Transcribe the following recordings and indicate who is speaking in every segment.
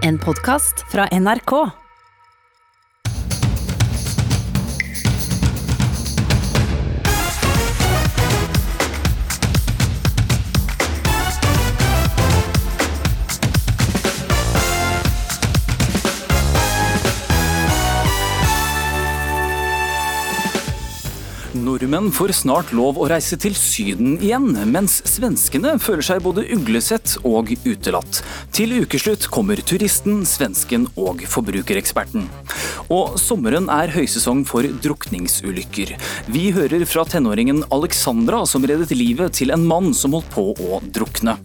Speaker 1: En podkast fra NRK.
Speaker 2: Nordmenn får snart lov å reise til Syden igjen, mens svenskene føler seg både uglesett og utelatt. Til ukeslutt kommer turisten, svensken og forbrukereksperten. Og sommeren er høysesong for drukningsulykker. Vi hører fra tenåringen Alexandra som reddet livet til en mann som holdt på å drukne.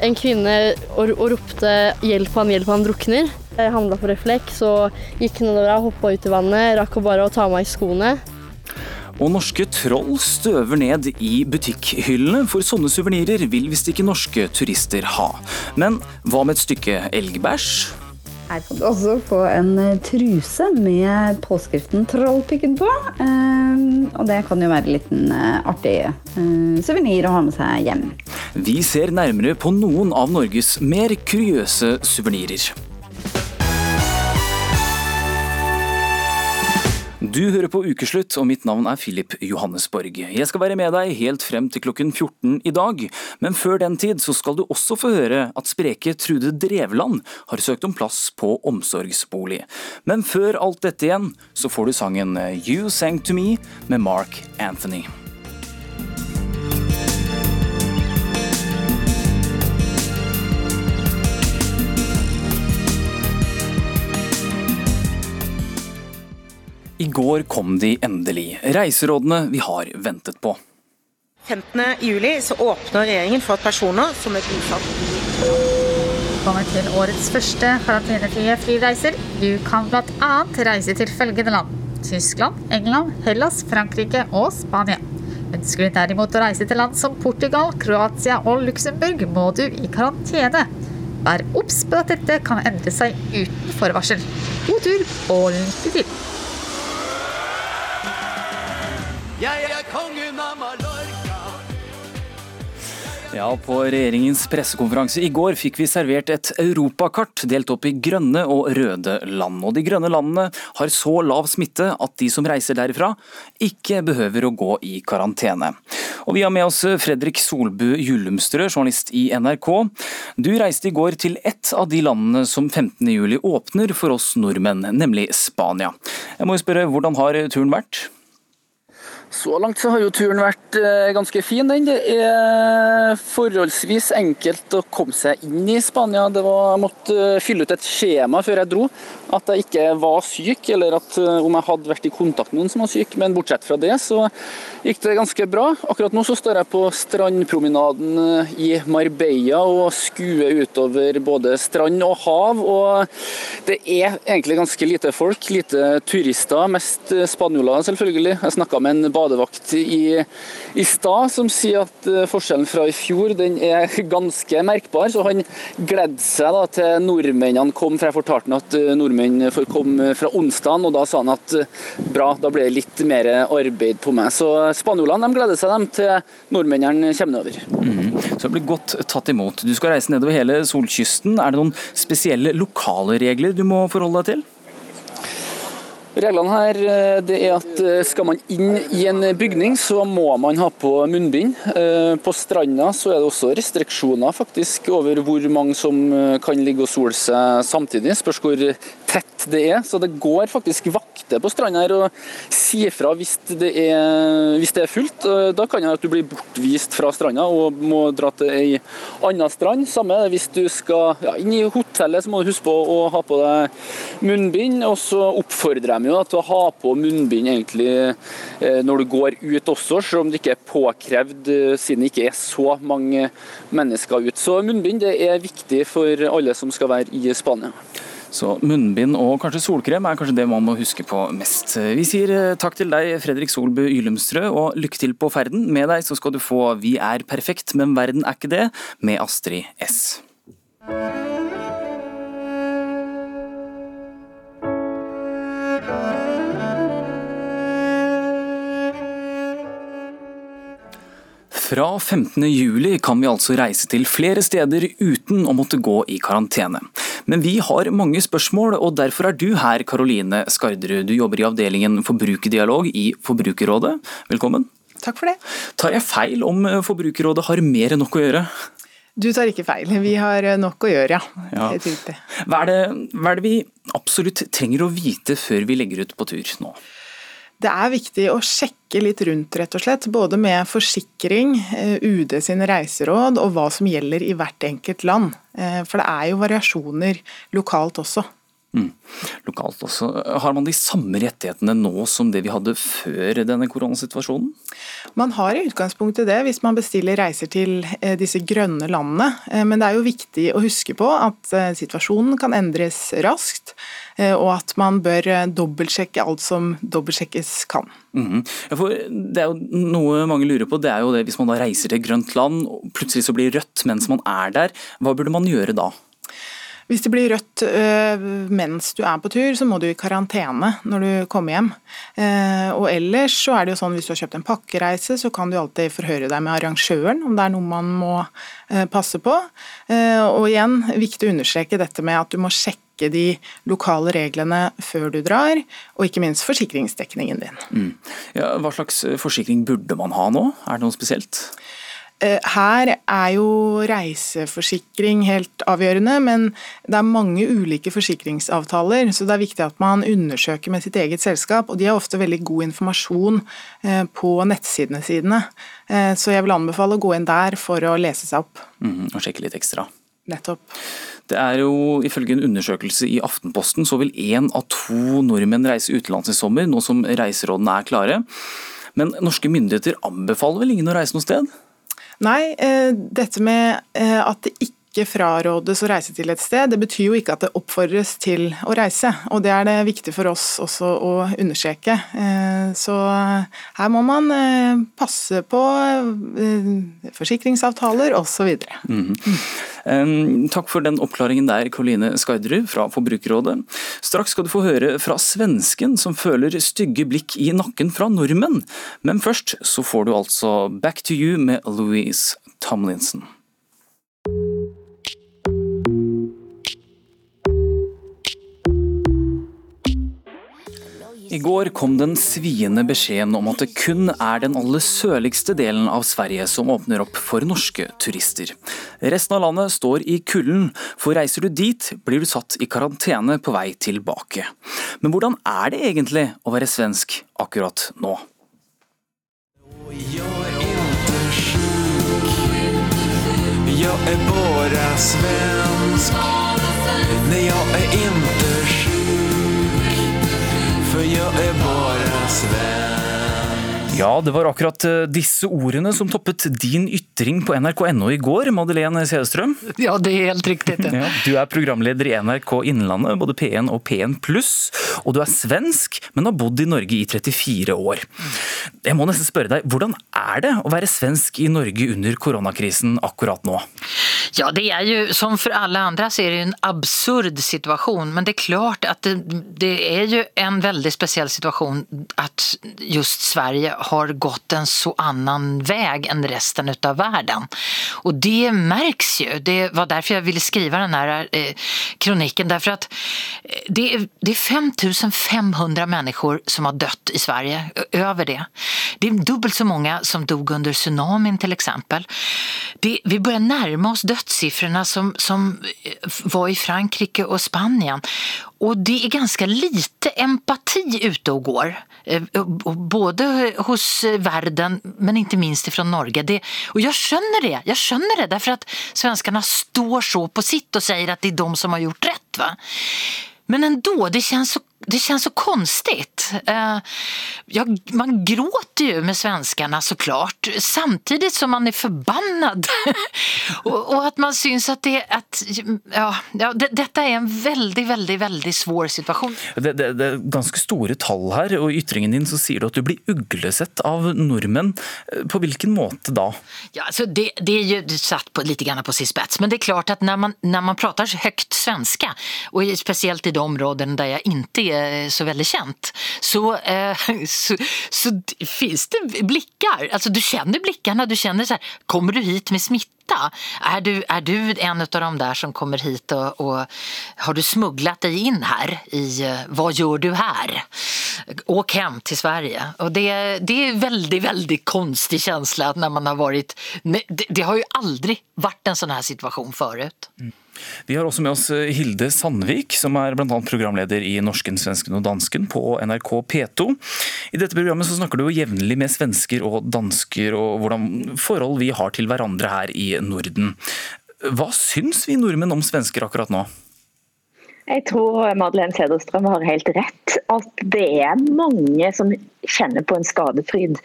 Speaker 3: en kvinne og, og ropte 'hjelp han, hjelp han drukner'. Jeg handla på refleks og gikk nedover, hoppa ut i vannet, rakk bare å ta av meg skoene.
Speaker 2: Og norske troll støver ned i butikkhyllene, for sånne suvenirer vil visst ikke norske turister ha. Men hva med et stykke elgbæsj?
Speaker 4: Her kan du også få en eh, truse med påskriften 'Trollpikken' på. Eh, og det kan jo være en liten eh, artig eh, suvenir å ha med seg hjem.
Speaker 2: Vi ser nærmere på noen av Norges mer kuriøse suvenirer. Du hører på Ukeslutt, og mitt navn er Philip Johannesborg. Jeg skal være med deg helt frem til klokken 14 i dag, men før den tid så skal du også få høre at spreke Trude Drevland har søkt om plass på omsorgsbolig. Men før alt dette igjen, så får du sangen You Sang To Me med Mark Anthony. I går kom de endelig, reiserådene vi har ventet på.
Speaker 5: 15. juli så åpner regjeringen for at personer som er bosatt
Speaker 6: Kommer til årets første karantenefrie flyreiser. Du kan bl.a. reise til følgende land. Tyskland, England, Hellas, Frankrike og Spania. Ønsker du derimot å reise til land som Portugal, Kroatia og Luxembourg, må du i karantene. Vær obs på at dette kan endre seg uten forvarsel. God tur og lykke til.
Speaker 7: Jeg er kongen av Mallorca.
Speaker 2: Ja, På regjeringens pressekonferanse i går fikk vi servert et europakart delt opp i grønne og røde land. Og De grønne landene har så lav smitte at de som reiser derifra, ikke behøver å gå i karantene. Og Vi har med oss Fredrik Solbu Jullumstrø, journalist i NRK. Du reiste i går til ett av de landene som 15.07 åpner for oss nordmenn, nemlig Spania. Jeg må jo spørre, Hvordan har turen vært?
Speaker 8: Så langt så har jo turen vært eh, ganske fin. den. Det er forholdsvis enkelt å komme seg inn i Spania. Det var, jeg måtte eh, fylle ut et skjema før jeg dro. At jeg ikke var syk, eller at eh, om jeg hadde vært i kontakt med noen som var syk. Men bortsett fra det så gikk det ganske bra. Akkurat nå så står jeg på strandpromenaden i Marbella og skuer utover både strand og hav. Og det er egentlig ganske lite folk, lite turister. Mest spanjoler, selvfølgelig. Jeg snakka med en badevakt i, i stad som sier at eh, forskjellen fra i fjor den er ganske merkbar. Så han gledde seg da til nordmennene kom, for jeg fortalte ham at eh, nordmenn for kom fra onsdagen, og da sa han at eh, bra, da blir det litt mer arbeid på meg. Så spanjolene gleder seg dem til nordmennene kommer over.
Speaker 2: Mm. Så det blir godt tatt imot. Du skal reise nedover hele solkysten. Er det noen spesielle lokale regler du må forholde deg til?
Speaker 8: Reglene her eh, det er at eh, skal man inn i en bygning, så må man ha på munnbind. Eh, på stranda så er det også restriksjoner faktisk over hvor mange som kan ligge og sole seg samtidig. Spørs hvor tett det er. Så det går faktisk vakter på stranda her og sier fra hvis det, er, hvis det er fullt. Da kan det at du blir bortvist fra stranda og må dra til ei anna strand. Samme hvis du skal ja, inn i hotellet, så må du huske på å ha på deg munnbind. Og så oppfordrer jeg jo til å ha på munnbind egentlig eh, når du går ut også, selv om det ikke er påkrevd eh, siden det ikke er så mange mennesker ut. Så munnbind det er viktig for alle som skal være i Spania.
Speaker 2: Så munnbind og kanskje solkrem er kanskje det man må huske på mest. Vi sier eh, takk til deg, Fredrik Solbu Ylumstrø, og lykke til på ferden. Med deg så skal du få Vi er perfekt, men verden er ikke det, med Astrid S. Fra 15. juli kan vi altså reise til flere steder uten å måtte gå i karantene. Men vi har mange spørsmål, og derfor er du her, Karoline Skarderud. Du jobber i avdelingen forbrukerdialog i Forbrukerrådet. Velkommen.
Speaker 9: Takk for det.
Speaker 2: Tar jeg feil om Forbrukerrådet har mer enn nok å gjøre?
Speaker 9: Du tar ikke feil. Vi har nok å gjøre, ja.
Speaker 2: Ja.
Speaker 9: Helt riktig.
Speaker 2: Hva er, det, hva er det vi absolutt trenger å vite før vi legger ut på tur nå?
Speaker 9: Det er viktig å sjekke litt rundt, rett og slett. Både med forsikring, eh, UD sine reiseråd og hva som gjelder i hvert enkelt land. Eh, For det er jo variasjoner lokalt også.
Speaker 2: Mm. Lokalt også. Har man de samme rettighetene nå som det vi hadde før denne koronasituasjonen?
Speaker 9: Man har i utgangspunktet det hvis man bestiller reiser til eh, disse grønne landene, Eh, men det er jo viktig å huske på at eh, situasjonen kan endres raskt, og at man bør dobbeltsjekke alt som dobbeltsjekkes kan.
Speaker 2: For det er jo Noe mange lurer på, det er jo det hvis man da reiser til grønt land, og plutselig så blir rødt mens man er der. Hva burde man gjøre da?
Speaker 9: Hvis det blir rødt øh, mens du er på tur, så må du i karantene når du kommer hjem. Eh, og ellers så er det jo sånn hvis du har kjøpt en pakkereise, så kan du alltid forhøre deg med arrangøren om det er noe man må eh, passe på. Eh, og igjen, viktig å understreke dette med at du må sjekke de lokale reglene før du drar, og ikke minst forsikringsdekningen din.
Speaker 2: Mm. Ja, hva slags forsikring burde man ha nå? Er det noe spesielt?
Speaker 9: Eh, Her er jo reiseforsikring helt avgjørende, men det er mange ulike forsikringsavtaler, så det er viktig at man undersøker med sitt eget selskap, og de har ofte veldig god informasjon eh, på nettsidene sine. Eh, Så jeg vil anbefale å gå inn der for å lese seg opp.
Speaker 2: Mm, og sjekke litt ekstra.
Speaker 9: Nettopp.
Speaker 2: Det er jo Ifølge en undersøkelse i Aftenposten så vil én av to nordmenn reise utenlands i sommer, nå som reiserådene er klare. Men norske myndigheter anbefaler vel ingen å reise noe sted?
Speaker 9: Nei, eh, dette med eh, at det ikke frarådes å reise til et sted, det betyr jo ikke at det oppfordres til å reise. Og det er det viktig for oss også å understreke. Eh, Så her må man eh, passe på eh, forsikringsavtaler osv.
Speaker 2: Mhm. Um, takk for den oppklaringen der, Karoline Skarderud fra Forbrukerrådet. Straks skal du få høre fra svensken som føler stygge blikk i nakken fra nordmenn. Men først så får du altså Back to You med Louise Tomlinson. I går kom den sviende beskjeden om at det kun er den aller sørligste delen av Sverige som åpner opp for norske turister. Resten av landet står i kulden, for reiser du dit, blir du satt i karantene på vei tilbake. Men hvordan er det egentlig å være svensk akkurat nå?
Speaker 7: Jeg er bare svensk Nei, jeg er ikke sjuk För jag är bara svensk
Speaker 2: Ja, det var akkurat eh, disse ordene som toppet din ytring på nrk.no i går, Madeleine Cederstrøm.
Speaker 10: Ja, det er helt riktig.
Speaker 2: Ja, du er programleder i NRK Innlandet, både P1 og P1 og du er svensk, men har bodd i Norge i 34 år. Jeg må nesten spørre deg, hvordan er det å være svensk i Norge under koronakrisen akkurat nå?
Speaker 10: Ja, det er jo, som for alle andre, så er det jo en absurd situasjon. Men det er klart at det, det er jo en veldig spesiell situasjon at just Sverige har gått en så annen vei enn resten av verden. Og det merkes jo. Det var derfor jeg ville skrive denne kronikken. eh, kroniken. Därför att eh, det er, det är 5500 mennesker som har dødd i Sverige, Over det. Det er dubbelt så mange som dog under tsunamien, f.eks. Vi begynner börjar närma oss dødssiffrene som, som eh, var i Frankrike og Spanien. Och det är ganska lite empati ute och går. Eh, Både hos verden, men inte minst ifrån Norge. Det, och jag skönner det. Jag skjønner det därför att svenskarna står så på sitt och säger att det är de som har gjort rätt. Va? Men ändå, det känns så, det känns så konstigt. Eh, jag, man gråter ju med svenskarna såklart, samtidigt som man är förbannad. och, och att man syns att det att, ja, ja, det, detta är en väldigt, väldigt, väldigt svår situation.
Speaker 2: Det, det, det er ganske store tall her, og i ytringen din så sier du at du blir uglesett av nordmenn. På hvilken måte da?
Speaker 10: Ja, alltså det, det är ju satt på, lite grann på sin spets. Men det är klart att när man, när man pratar högt svenska och i- speciellt i de områden där jag inte så väldigt känt så, eh, så, så finns det blickar. Alltså du känner blickarna, du känner så kommer du hit med smitta? Är du, du en av de där som kommer hit och, och har du smugglat dig in här i eh, vad gör du här? Åk hem till Sverige. Och det, det är väldigt, väldigt konstig känsla när man har varit, det, det har ju aldrig varit en sån här situation förut.
Speaker 2: Vi har også med oss eh, Hilde Sandvik, som er bl.a. programleder i Norsken, svensken og dansken på NRK P2. I dette programmet så snakker du jo jevnlig med svensker og dansker og hvordan forhold vi har til hverandre her i Norden. Hva syns vi nordmenn om svensker akkurat nå?
Speaker 11: Jeg tror Madeleine Cederstrøm har helt rett. At det er mange som kjenner på en skadefryd.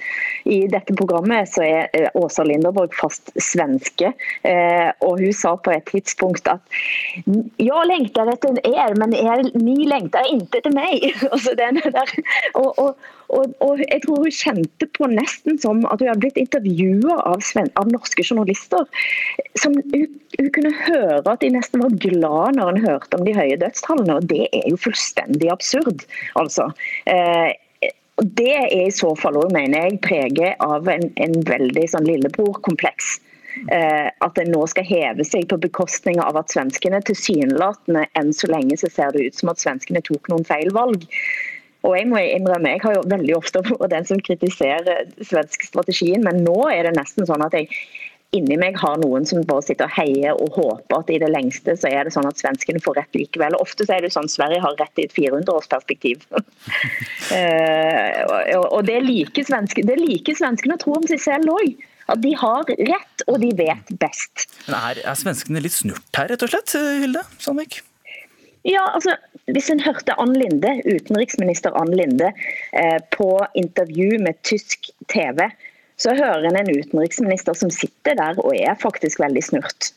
Speaker 11: I dette programmet så er eh, Åsa Linderborg fast svenske. eh, Og hun sa på et tidspunkt at jeg lengter etter er, men er, ni lengter ikke etter meg. Altså den der. Og, og, og, og jeg tror hun kjente på nesten som at hun hadde blitt intervjua av, av norske journalister. Som hun, hun kunne høre at de nesten var glad når hun hørte om de høye dødstallene, og det er jo fullstendig absurd. altså. Eh, og Det er i så fall også, mener jeg, preget av en, en veldig sånn lillebror-kompleks. Eh, at en nå skal heve seg på bekostning av at svenskene tilsynelatende enn så lenge så ser det ut som at svenskene tok noen feil valg. Og jeg må innrømme, jeg har jo veldig ofte vært den som kritiserer svensk strategien, men nå er det nesten sånn at jeg inni meg har noen som bare sitter og heier og håper at i det lengste så er det sånn at svenskene får rett likevel. Ofte så er det sånn at Sverige har rett i et 400-årsperspektiv. Eh, og- og det liker svenskene, like svenskene å tro om seg selv òg. At de har rett, og de vet best.
Speaker 2: Men er, er svenskene litt snurt her, rett og slett, Hilde Sandvik?
Speaker 11: Ja, altså, Hvis en hørte Ann Linde, utenriksminister Ann Linde eh, på intervju med tysk TV, så hører en en utenriksminister som sitter der og er faktisk veldig snurt.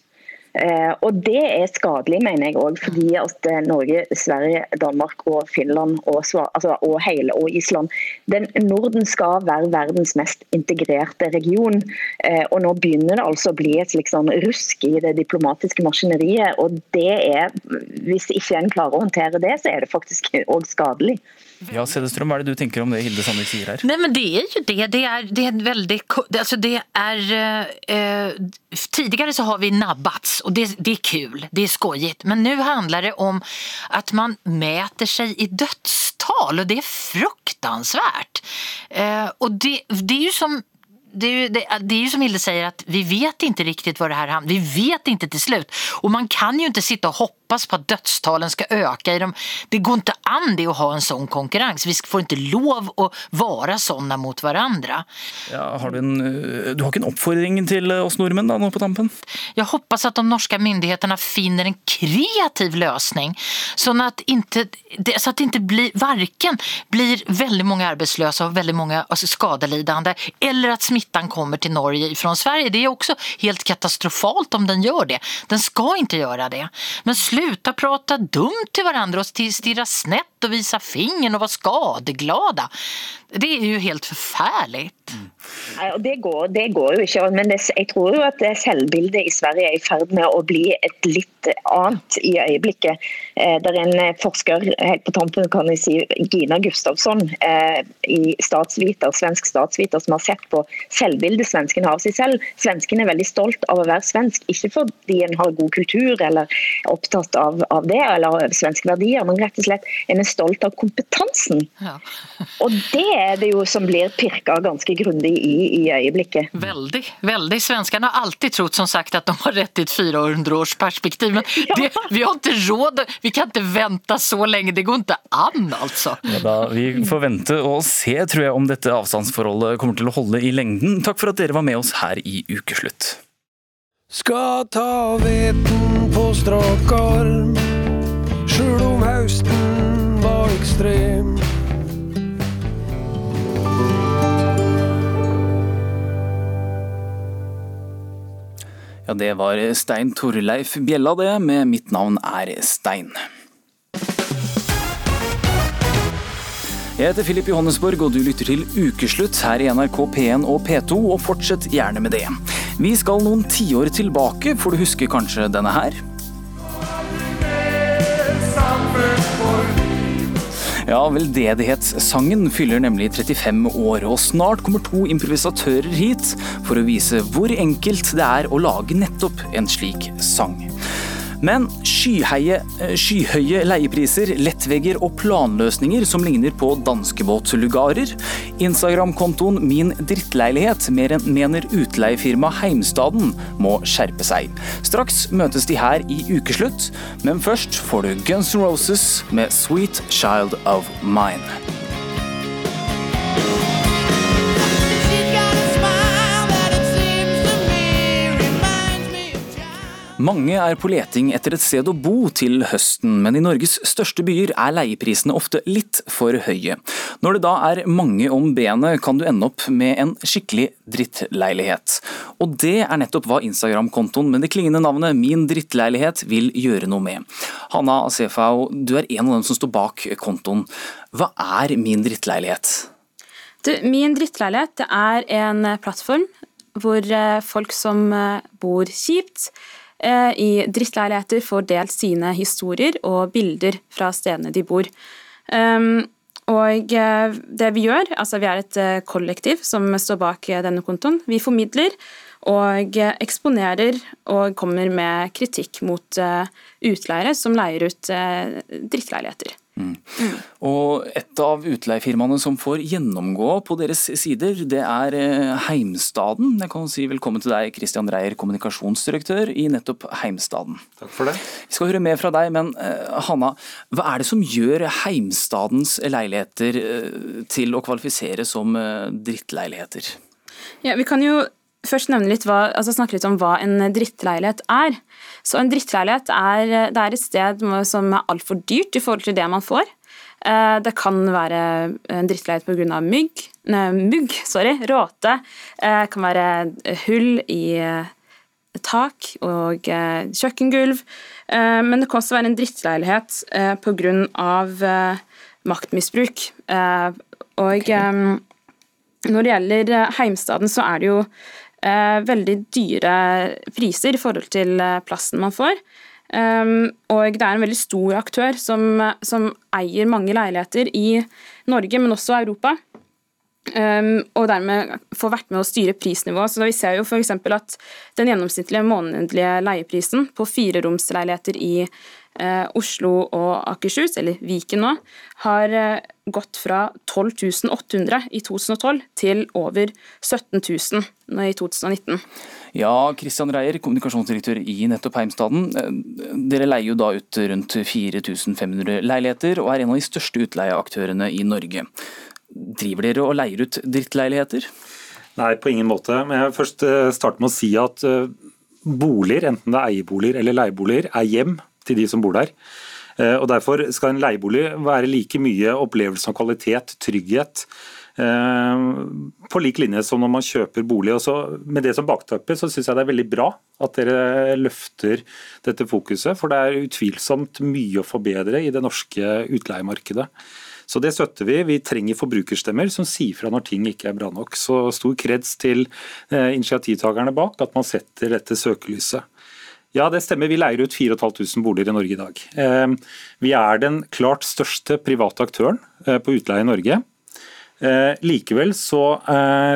Speaker 11: Eh, og Det er skadelig, mener jeg òg, fordi at eh, Norge, Sverige, Danmark og Finland og, altså, og hele og Island den Norden skal være verdens mest integrerte region. Eh, og Nå begynner det altså å bli et sånn rusk i det diplomatiske maskineriet. og det er, Hvis ikke en klarer å håndtere det, så er det faktisk òg skadelig.
Speaker 2: Ja, Cederström, hva er det du tenker om det Hilde Sandvik sier her?
Speaker 10: Nei, men det er jo det. Det er, det er en väldigt, ko- det- det är, eh, Tidligere så har vi nabbats og det, det er kul, det er skojigt. Men nå handler det om at man mäter seg i dødstall, og det er fruktansvært. Eh, og det, det er jo som det er, jo, det, det er jo som Hilde sier, at vi vet ikke riktig hvor det her havner. Vi vet ikke til slut. Og man kan jo ikke sitte og och hoppas på att dödstalen ska öka. I dem. Det går inte an det att ha en sån konkurrens. Vi får inte lov att vara såna mot varandra.
Speaker 2: Ja, har du, en, eh, du har ikke en oppfordring til eh, oss nordmenn da, nå på tampen?
Speaker 10: Jag hoppas att de norska myndigheterna finner en kreativ lösning så att, inte, det- så att det inte blir, varken blir väldigt många arbetslösa och väldigt många alltså, skadelidande eller att smittan kommer till Norge från Sverige. Det är också helt katastrofalt om den gör det. Den ska inte göra det. Men sluta prata dumt till varandra och sti- stirra snett och visa fingern och vara skadeglada. Det er jo helt
Speaker 11: forferdelig. Mm. det går, det går jo ikke. Men det, jeg tror jo at selvbildet i Sverige er i ferd med å bli et litt annet i øyeblikket. Eh, det er en eh, forsker helt på tampen kan jeg si, Gina Gustavsson eh, i statsviter, svensk statsviter som har sett på selvbildet svensken har av seg selv. Svensken er veldig stolt av å være svensk, ikke fordi en har god kultur eller er opptatt av, av det, eller av svenske verdier, men rett og slett en er stolt av kompetansen.
Speaker 10: Ja.
Speaker 11: Og det er det jo som blir pirka ganske grundig i i øyeblikket.
Speaker 10: Veldig. veldig. Svenskene har alltid trott som sagt at de har rett i et 400-årsperspektiv. Men det, vi har ikke råd, vi kan ikke vente så lenge. Det går ikke an altså.
Speaker 2: Ja, da, vi får vente og se tror jeg, om dette avstandsforholdet kommer til å holde i lengden. Takk for at dere var med oss her i Ukeslutt.
Speaker 7: Skal ta veten på strak arm, sjøl om høsten var ekstrem.
Speaker 2: Ja, Det var Stein Torleif Bjella, det, med 'Mitt navn er Stein'. Jeg heter Filip Johannesborg, og du lytter til Ukeslutt her i NRK P1 og P2, og fortsett gjerne med det. Vi skal noen tiår tilbake, for du husker kanskje denne her? Ja, Veldedighetssangen fyller nemlig 35 år, og snart kommer to improvisatører hit for å vise hvor enkelt det er å lage nettopp en slik sang. Men skyheie, eh, skyhøye leiepriser, lettvegger og planløsninger som ligner på danskebåtlugarer. Instagram-kontoen Min drittleilighet mener utleiefirma Heimstaden må skjerpe seg. Straks møtes de her i ukeslutt, men først får du Guns N' Roses med Sweet Child of Mine. Mange er på leting etter et sted å bo til høsten, men i Norges største byer er leieprisene ofte litt for høye. Når det da er mange om benet, kan du ende opp med en skikkelig drittleilighet. Og det er nettopp hva Instagram-kontoen med det klingende navnet Min drittleilighet vil gjøre noe med. Hanna Asefau, du er en av dem som står bak kontoen. Hva er Min drittleilighet?
Speaker 12: Du, Min drittleilighet er en plattform hvor eh, folk som eh, bor kjipt, i drittleiligheter får delt sine historier og bilder fra stedene de bor. Ehm, og eh, det vi gjør, altså vi er et eh, kollektiv som står bak denne kontoen. Vi formidler og eksponerer og kommer med kritikk mot utleiere som leier ut drittleiligheter. Mm.
Speaker 2: Og Et av utleiefirmaene som får gjennomgå på deres sider, det er eh, Heimstaden. Jeg kan si Velkommen til deg, Christian Reier, kommunikasjonsdirektør i nettopp Heimstaden.
Speaker 13: Takk for det.
Speaker 2: Vi skal høre mer fra deg, men uh, Hanna, hva er det som gjør Heimstadens leiligheter uh, til å kvalifisere som drittleiligheter?
Speaker 12: Ja, Vi kan jo først litt hva, altså snakke litt om hva en drittleilighet er. Så En drittleilighet er, det er et sted som er altfor dyrt i forhold til det man får. Eh, det kan være en drittleilighet pga. mygg, nei, mugg, sorry, råte. Det eh, kan være hull i eh, tak og kjøkkengulv. Men det kan også være en drittleilighet pga. maktmisbruk. Og når det gjelder Heimstaden, så er det jo veldig dyre priser i forhold til eh, plassen man får. Um, og det er en veldig stor aktør som, som, eier mange leiligheter i Norge, men også Europa. Um, og dermed får vært med å styre prisnivået. Så da Vi ser jo f.eks. at den gjennomsnittlige månedlige leieprisen på fireromsleiligheter i eh, Oslo og Akershus, eller Viken nå, har eh, gått fra 12 800 i 2012 til over 17 000 i 2019.
Speaker 2: Ja, Kristian Reier, kommunikasjonsdirektør i nettopp Heimstaden. Eh, dere leier jo da ut rundt 4500 leiligheter, og er en av de største utleieaktørene i Norge. Driver dere og leier ut drittleiligheter?
Speaker 13: Nei, på ingen måte. Men jeg vil først eh, starte med å si at boliger, enten det er eierboliger eller leieboliger, er hjem til de som bor der. Eh, og Derfor skal en leiebolig være like mye opplevelse av kvalitet, trygghet, eh, på lik linje som når man kjøper bolig. Og med det som bakteppe så syns jeg det er veldig bra at dere løfter dette fokuset. For det er utvilsomt mye å forbedre i det norske utleiemarkedet. Så det støtter vi. Vi trenger forbrukerstemmer som sier fra når ting ikke er bra nok. Så stor kreds til eh, initiativtakerne bak at man setter dette søkelyset. Ja, det stemmer. Vi leier ut 4500 boliger i Norge i dag. Eh, vi er den klart største private aktøren eh, på utleie i Norge. Eh, likevel så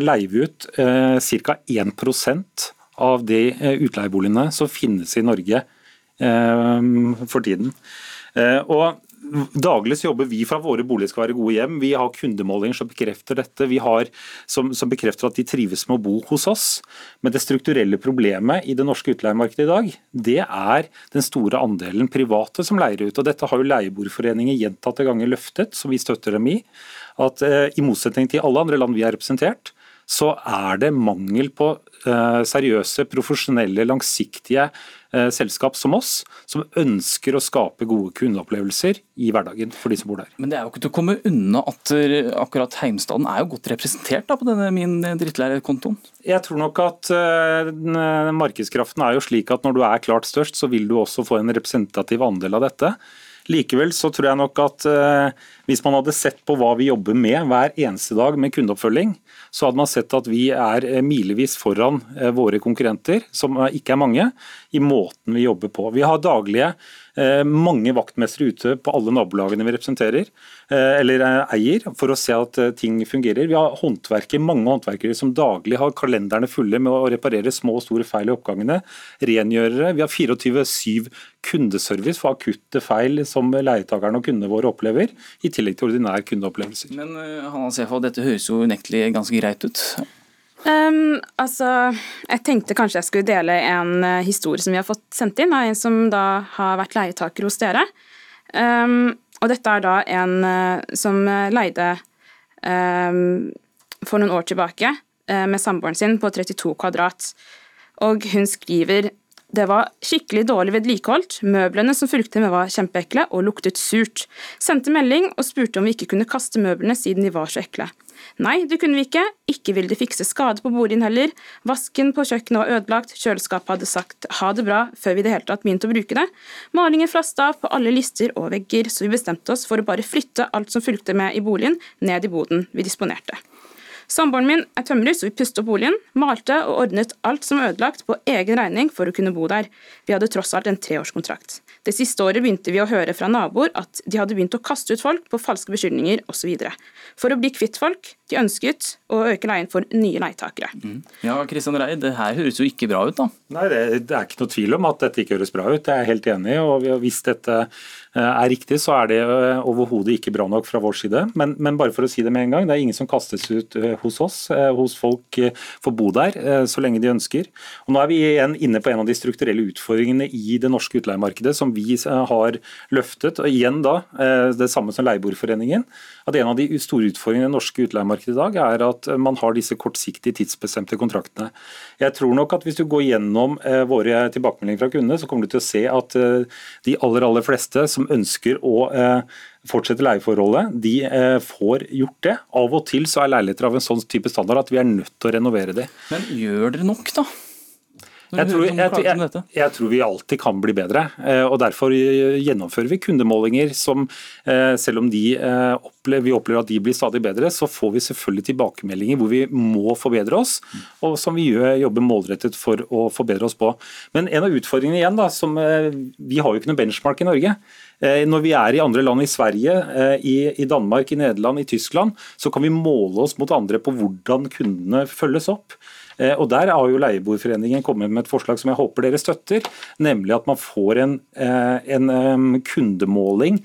Speaker 13: leier vi ut ca. 1% av de utleieboligene som finnes i Norge for tiden. Og Daglig så jobber vi for at våre boliger skal være gode hjem. Vi har kundemålinger som bekrefter dette. Vi har som, som, bekrefter at de trives med å bo hos oss. Men det strukturelle problemet i det norske utleiemarkedet i dag, det er den store andelen private som leier ut. Og Dette har jo Leieboerforeningen gjentatte ganger løftet, som vi støtter dem i. At eh, i motsetning til alle andre land vi har representert, så er det mangel på eh, seriøse, profesjonelle, langsiktige Eh, selskap som oss, som ønsker å skape gode kundeopplevelser i hverdagen for de som bor der.
Speaker 2: Men det er jo ikke til å komme unna at eh, akkurat Heimstaden er jo godt representert da, på denne min drittlærerkontoen?
Speaker 13: Jeg tror nok at uh, markedskraften er jo slik at når du er klart størst, så vil du også få en representativ andel av dette. Likevel så tror jeg nok at uh, Hvis man hadde sett på hva vi jobber med hver eneste dag med kundeoppfølging, så hadde man sett at vi er eh, milevis foran eh, våre konkurrenter, som ikke er mange, i måten vi jobber på. Vi har daglige Eh, mange vaktmestere ute på alle nabolagene vi representerer, eh, eller eh, eier, for å se at ting fungerer. Vi har håndverker, mange håndverkere som daglig har kalenderne fulle med å reparere små og store feil i oppgangene. Rengjørere. Vi har 24-7 kundeservice for akutte feil som leietakerne og kundene våre opplever, i tillegg til ordinære kundeopplevelser.
Speaker 2: Men Hanna Sefa, dette høres jo unektelig ganske greit ut?
Speaker 12: Um, altså, jeg tenkte kanskje jeg skulle dele en historie som vi har fått sendt inn av en som da har vært leietaker hos dere. Um, og dette er da en uh, som leide um, for noen år tilbake uh, med samboeren sin på 32 kvadrat. Og hun skriver det var skikkelig dårlig vedlikeholdt, møblene som fulgte med var kjempeekle og luktet surt. Sendte melding og spurte om vi ikke kunne kaste møblene siden de var så ekle. Nei, det kunne vi ikke, ikke ville de fikse skade på bordinn heller, vasken på kjøkkenet var ødelagt, kjøleskapet hadde sagt ha det bra før vi i det hele tatt begynte å bruke det, malingen flasta av på alle lister og vegger, så vi bestemte oss for å bare flytte alt som fulgte med i boligen, ned i boden vi disponerte. Samboeren min er tømrer, så vi pustet opp boligen, malte og ordnet alt som var ødelagt på egen regning for å kunne bo der. Vi hadde tross alt en treårskontrakt. Det siste året begynte vi å høre fra naboer at de hadde begynt å kaste ut folk på falske beskyldninger osv. For å bli kvitt folk de ønsket å øke leien for nye leietakere. Mm.
Speaker 2: Ja, Kristian Rei, det her høres jo ikke bra ut, da?
Speaker 13: Nei, det, det, er ikke noe tvil om at dette ikke høres bra ut. Jeg er helt enig. og Hvis dette Eh, er riktig, så er det eh, overhodet ikke bra nok fra vår side. Men, men, bare for å si det med en gang, det er ingen som kastes ut eh, hos oss. Hos folk får bo der så lenge de ønsker. Og nå er vi igjen inne på en av de strukturelle utfordringene i det norske utleiemarkedet som vi har løftet. Og igjen da, det samme som Leieboerforeningen, at en av de store utfordringene i det norske utleiemarkedet i dag er at man har disse kortsiktige, tidsbestemte kontraktene. Jeg tror nok at hvis du går gjennom våre tilbakemeldinger fra kundene, så kommer du til å se at de aller, aller fleste som ønsker å eh, fortsette leieforholdet, de eh, får gjort det. Av og til så er leiligheter av en sånn type standard at vi er nødt til å renovere det.
Speaker 2: Men gjør dere nok, da?
Speaker 13: Jeg tror, jeg, jeg, tror, vi alltid kan bli bedre. Eh, og Derfor gjennomfører vi kundemålinger som, selv om opplever, vi opplever at de blir stadig bedre, så får vi selvfølgelig tilbakemeldinger hvor vi må forbedre oss, og som vi jobber målrettet for å forbedre oss på. Men en av utfordringene igjen, da, som vi har jo ikke noe benchmark i Norge. Eh, når vi er i andre land, i Sverige, eh, i, Danmark, i Nederland, i Tyskland, så kan vi måle oss mot andre på hvordan kundene følges opp. Eh, og Der har jo Leieboerforeningen kommet med et forslag som jeg håper dere støtter, nemlig at man får en, en kundemåling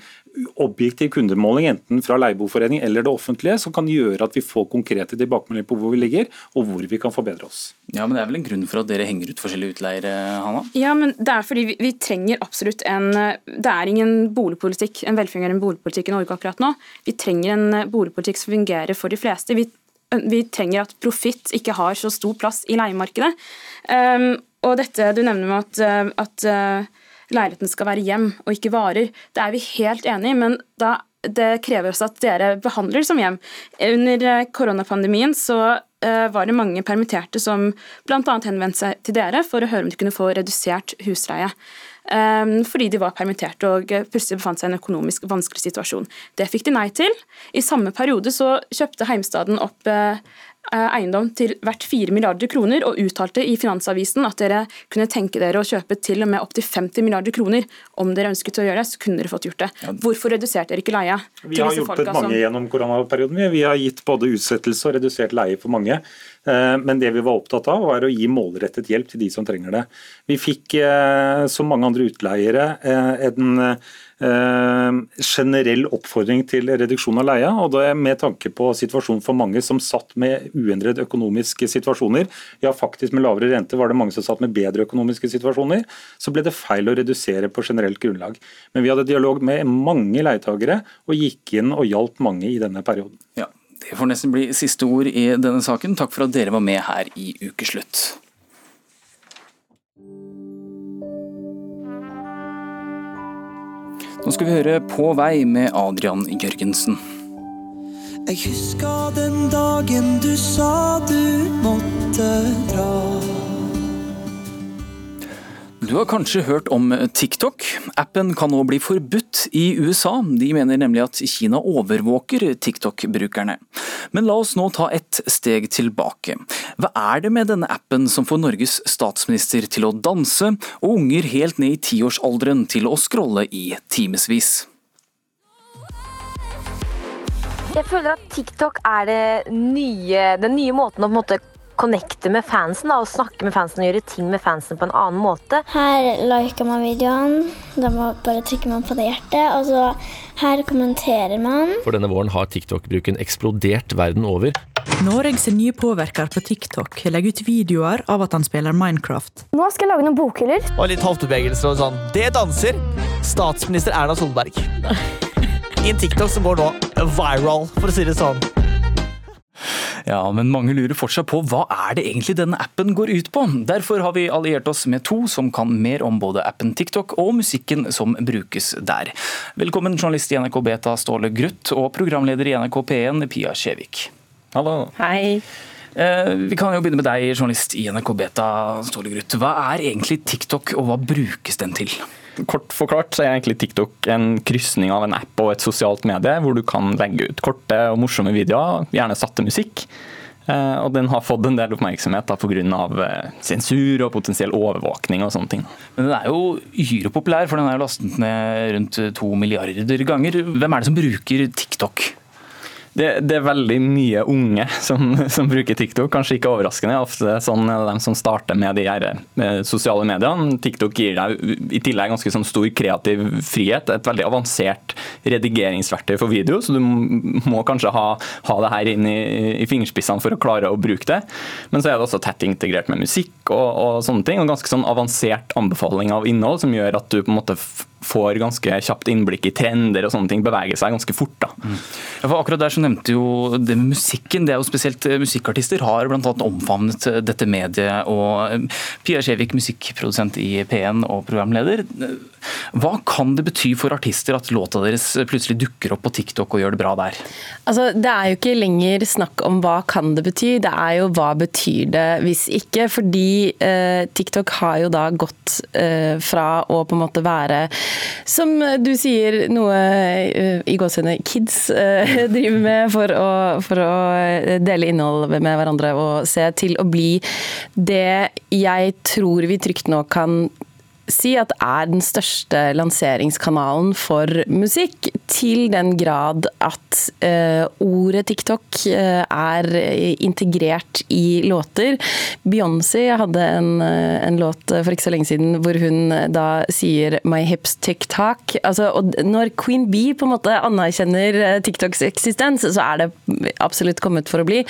Speaker 13: objektiv kundemåling, enten fra leieboerforening eller det offentlige, som kan gjøre at vi får konkrete tilbakemeldinger på hvor vi ligger, og hvor vi kan forbedre oss.
Speaker 2: Ja, men Det er vel en grunn for at dere henger ut forskjellige utleiere, Hanna?
Speaker 12: Ja, men det er fordi vi, vi, trenger absolutt en Det er ingen boligpolitikk, en velfungerende boligpolitikk i Norge akkurat nå. Vi trenger en boligpolitikk som fungerer for de fleste. Vi, vi trenger at profitt ikke har så stor plass i leiemarkedet. Um, og dette du nevner med at, at uh, leiligheten skal være hjem og ikke varer. Det er vi helt enig i, men da, det også at dere behandler som hjem. Under eh, koronapandemien så uh, var det mange permitterte som bl.a. henvendte seg til dere for å høre om de kunne få redusert husleie. Um, fordi de var permitterte og plutselig befant seg i en økonomisk vanskelig situasjon. Det fikk de nei til. I samme periode så kjøpte Heimstaden opp Eh, eiendom til verdt 4 milliarder kroner, og uttalte i Finansavisen at dere kunne tenke dere å kjøpe til og med opptil 50 milliarder kroner. Om dere ønsket å gjøre det, så kunne dere fått gjort det. Hvorfor reduserte dere ikke leia?
Speaker 13: Vi har hjulpet mange som... gjennom koronaperioden. Vi har gitt både utsettelse og redusert leie for mange. Eh, men det vi var opptatt av, var å gi målrettet hjelp til de som trenger det. Vi fikk, eh, som mange andre utleiere, en Eh, generell oppfordring til reduksjon av leia, og det er med tanke på situasjonen for mange som satt med uendret økonomiske situasjoner. Ja, faktisk med lavere rente var det mange som satt med bedre økonomiske situasjoner. Så ble det feil å redusere på generelt grunnlag. Men vi hadde dialog med mange leietagere, og gikk inn og hjalp mange i denne perioden.
Speaker 2: Ja, Det får nesten bli siste ord i denne saken. Takk for at dere var med her i Ukeslutt. Nå skal vi høre På vei med Adrian Jørgensen.
Speaker 14: Jeg husker den dagen du sa du måtte dra.
Speaker 2: Du har kanskje hørt om TikTok. Appen kan nå bli forbudt i USA. De mener nemlig at Kina overvåker TikTok-brukerne. Men la oss nå ta et steg tilbake. Hva er det med denne appen som får Norges statsminister til å danse, og unger helt ned i tiårsalderen til å scrolle i timevis?
Speaker 15: Jeg føler at TikTok er nye, den nye måten å på en måte connecte med fansen da, og snakke med fansen og gjøre ting med fansen på en annen måte.
Speaker 16: Her liker man videoen. Da bare trykker man på det hjertet. Og så her kommenterer man.
Speaker 17: For denne våren har TikTok-bruken eksplodert verden over.
Speaker 18: Norges nye påvirker på TikTok legger ut videoer av at han spiller Minecraft.
Speaker 16: Nå skal jeg lage noen bokhyller.
Speaker 19: Og litt hoftebevegelser og sånn. Det danser statsminister Erna Solberg. I en TikTok som går nå viral, for å si det sånn.
Speaker 2: Ja, men mange lurer fortsatt på hva er det egentlig denne appen går ut på. Derfor har vi alliert oss med to som kan mer om både appen TikTok og musikken som brukes der. Velkommen journalist i NRK Beta Ståle Gruth og programleder i NRK P1 Pia Skjevik.
Speaker 20: Hallo.
Speaker 21: Hei.
Speaker 2: Eh, vi kan jo begynne med deg, journalist i NRK Beta Ståle Gruth. Hva er egentlig TikTok, og hva brukes den til?
Speaker 20: Kort forklart så er egentlig TikTok en krysning av en app og et sosialt medie, hvor du kan legge ut korte og morsomme videoer, gjerne satte musikk. Eh, og den har fått en del oppmerksomhet pga. Eh, sensur og potensiell overvåkning og sånne ting.
Speaker 2: Men den er jo uhyre populær, for den er jo lastet ned rundt to milliarder ganger. Hvem er det som bruker TikTok?
Speaker 20: Det, det, er veldig mye unge som, som, bruker TikTok, kanskje ikke overraskende. Ofte sånn de som starter med de her med sosiale mediene. TikTok gir deg i tillegg ganske sånn stor kreativ frihet. Et veldig avansert redigeringsverktøy for video, så du må kanskje ha, ha det her inn i, i, fingerspissene for å klare å bruke det. Men så er det også tett integrert med musikk og, og sånne ting, og ganske sånn avansert anbefaling av innhold som gjør at du på en måte får ganske kjapt innblikk i trender og sånne ting, beveger seg ganske fort. da. Mm.
Speaker 2: Ja, for akkurat der så nevnte jo det med musikken, det er jo spesielt eh, musikkartister har blant annet omfavnet eh, dette mediet. og eh, Pia Skjevik, musikkprodusent i P1 og programleder. Hva kan det bety for artister at låta deres plutselig dukker opp på TikTok og gjør det bra der?
Speaker 21: Altså, Det er jo ikke lenger snakk om hva kan det bety, det er jo hva betyr det hvis ikke. Fordi eh, TikTok har jo da gått eh, fra å på en måte være som du sier, noe uh, i gåsehudene kids uh, driver med for å, for å, dele innhold med hverandre og se, til å bli det jeg tror vi trygt nå kan si at er den største lanseringskanalen for musikk, til den grad at uh, ordet TikTok uh, er integrert i låter. Beyoncé hadde en, uh, en, låt for ikke så lenge siden hvor hun da sier 'my hips TikTok'. Altså, og når Queen Bee på en måte anerkjenner TikToks eksistens, så er det absolutt kommet for å bli.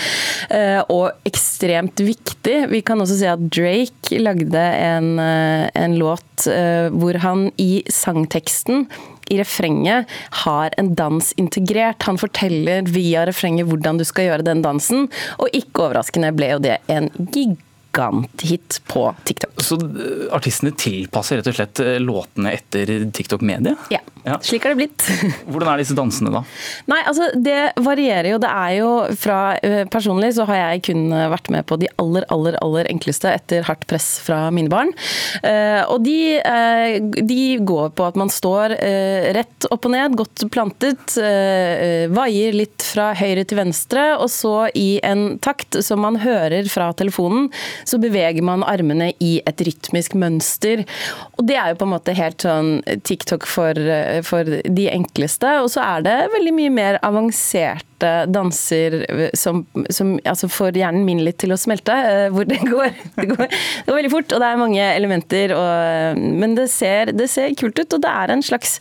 Speaker 21: og ekstremt viktig. Vi kan også si at Drake lagde en, en låt Eh, hvor han i sangteksten i refrenget har en dans integrert. Han forteller via refrenget hvordan du skal gjøre den dansen, og ikke overraskende ble jo det en giganthit på TikTok.
Speaker 2: Så eh, artistene tilpasser rett og slett eh, låtene etter TikTok-mediet?
Speaker 21: Ja. Ja. Slik har det blitt.
Speaker 2: Hvordan er disse dansene, da?
Speaker 21: Nei, altså Det varierer jo. Det er jo fra uh, Personlig så har jeg kun vært med på de aller, aller aller enkleste etter hardt press fra mine barn. Uh, og de, de, går på at man står rett opp og ned, godt plantet, vaier litt fra høyre til venstre, og så i en takt som man hører fra telefonen, så beveger man armene i et rytmisk mønster. Og det er jo på en måte helt sånn TikTok for for de enkleste. Og så er det veldig mye mer avanserte danser som, som altså får hjernen min litt til å smelte. Eh, hvor det går, det går, det går veldig fort, og det er mange elementer. Og, men det ser, det ser, kult ut, og det er en slags,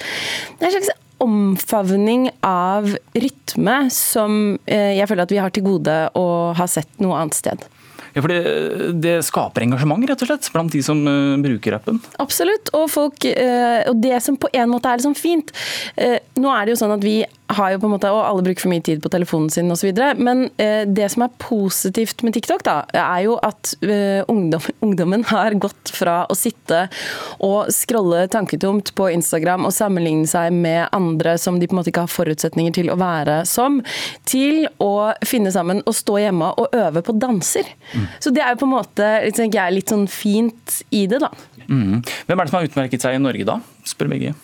Speaker 21: det er en slags omfavning av rytme som eh, jeg føler at vi har til gode å ha sett noe annet sted.
Speaker 2: Ja, for det, det, skaper engasjement rett og slett, blant de som uh, bruker appen?
Speaker 21: Absolutt. Og, folk, uh, og det som på en måte er liksom fint uh, Nå er det jo sånn at vi har jo på en måte, og alle bruker for mye tid på telefonen sin osv. Men eh, det som er positivt med TikTok, da, er jo at eh, ungdom, ungdommen har gått fra å sitte og scrolle tanketomt på Instagram og sammenligne seg med andre som de på en måte ikke har forutsetninger til å være som, til å finne sammen og stå hjemme og øve på danser. Mm. Så det er jo på en måte jeg, litt sånn fint i det, da.
Speaker 2: Mm. Hvem er det som har utmerket seg i Norge da, spør begge?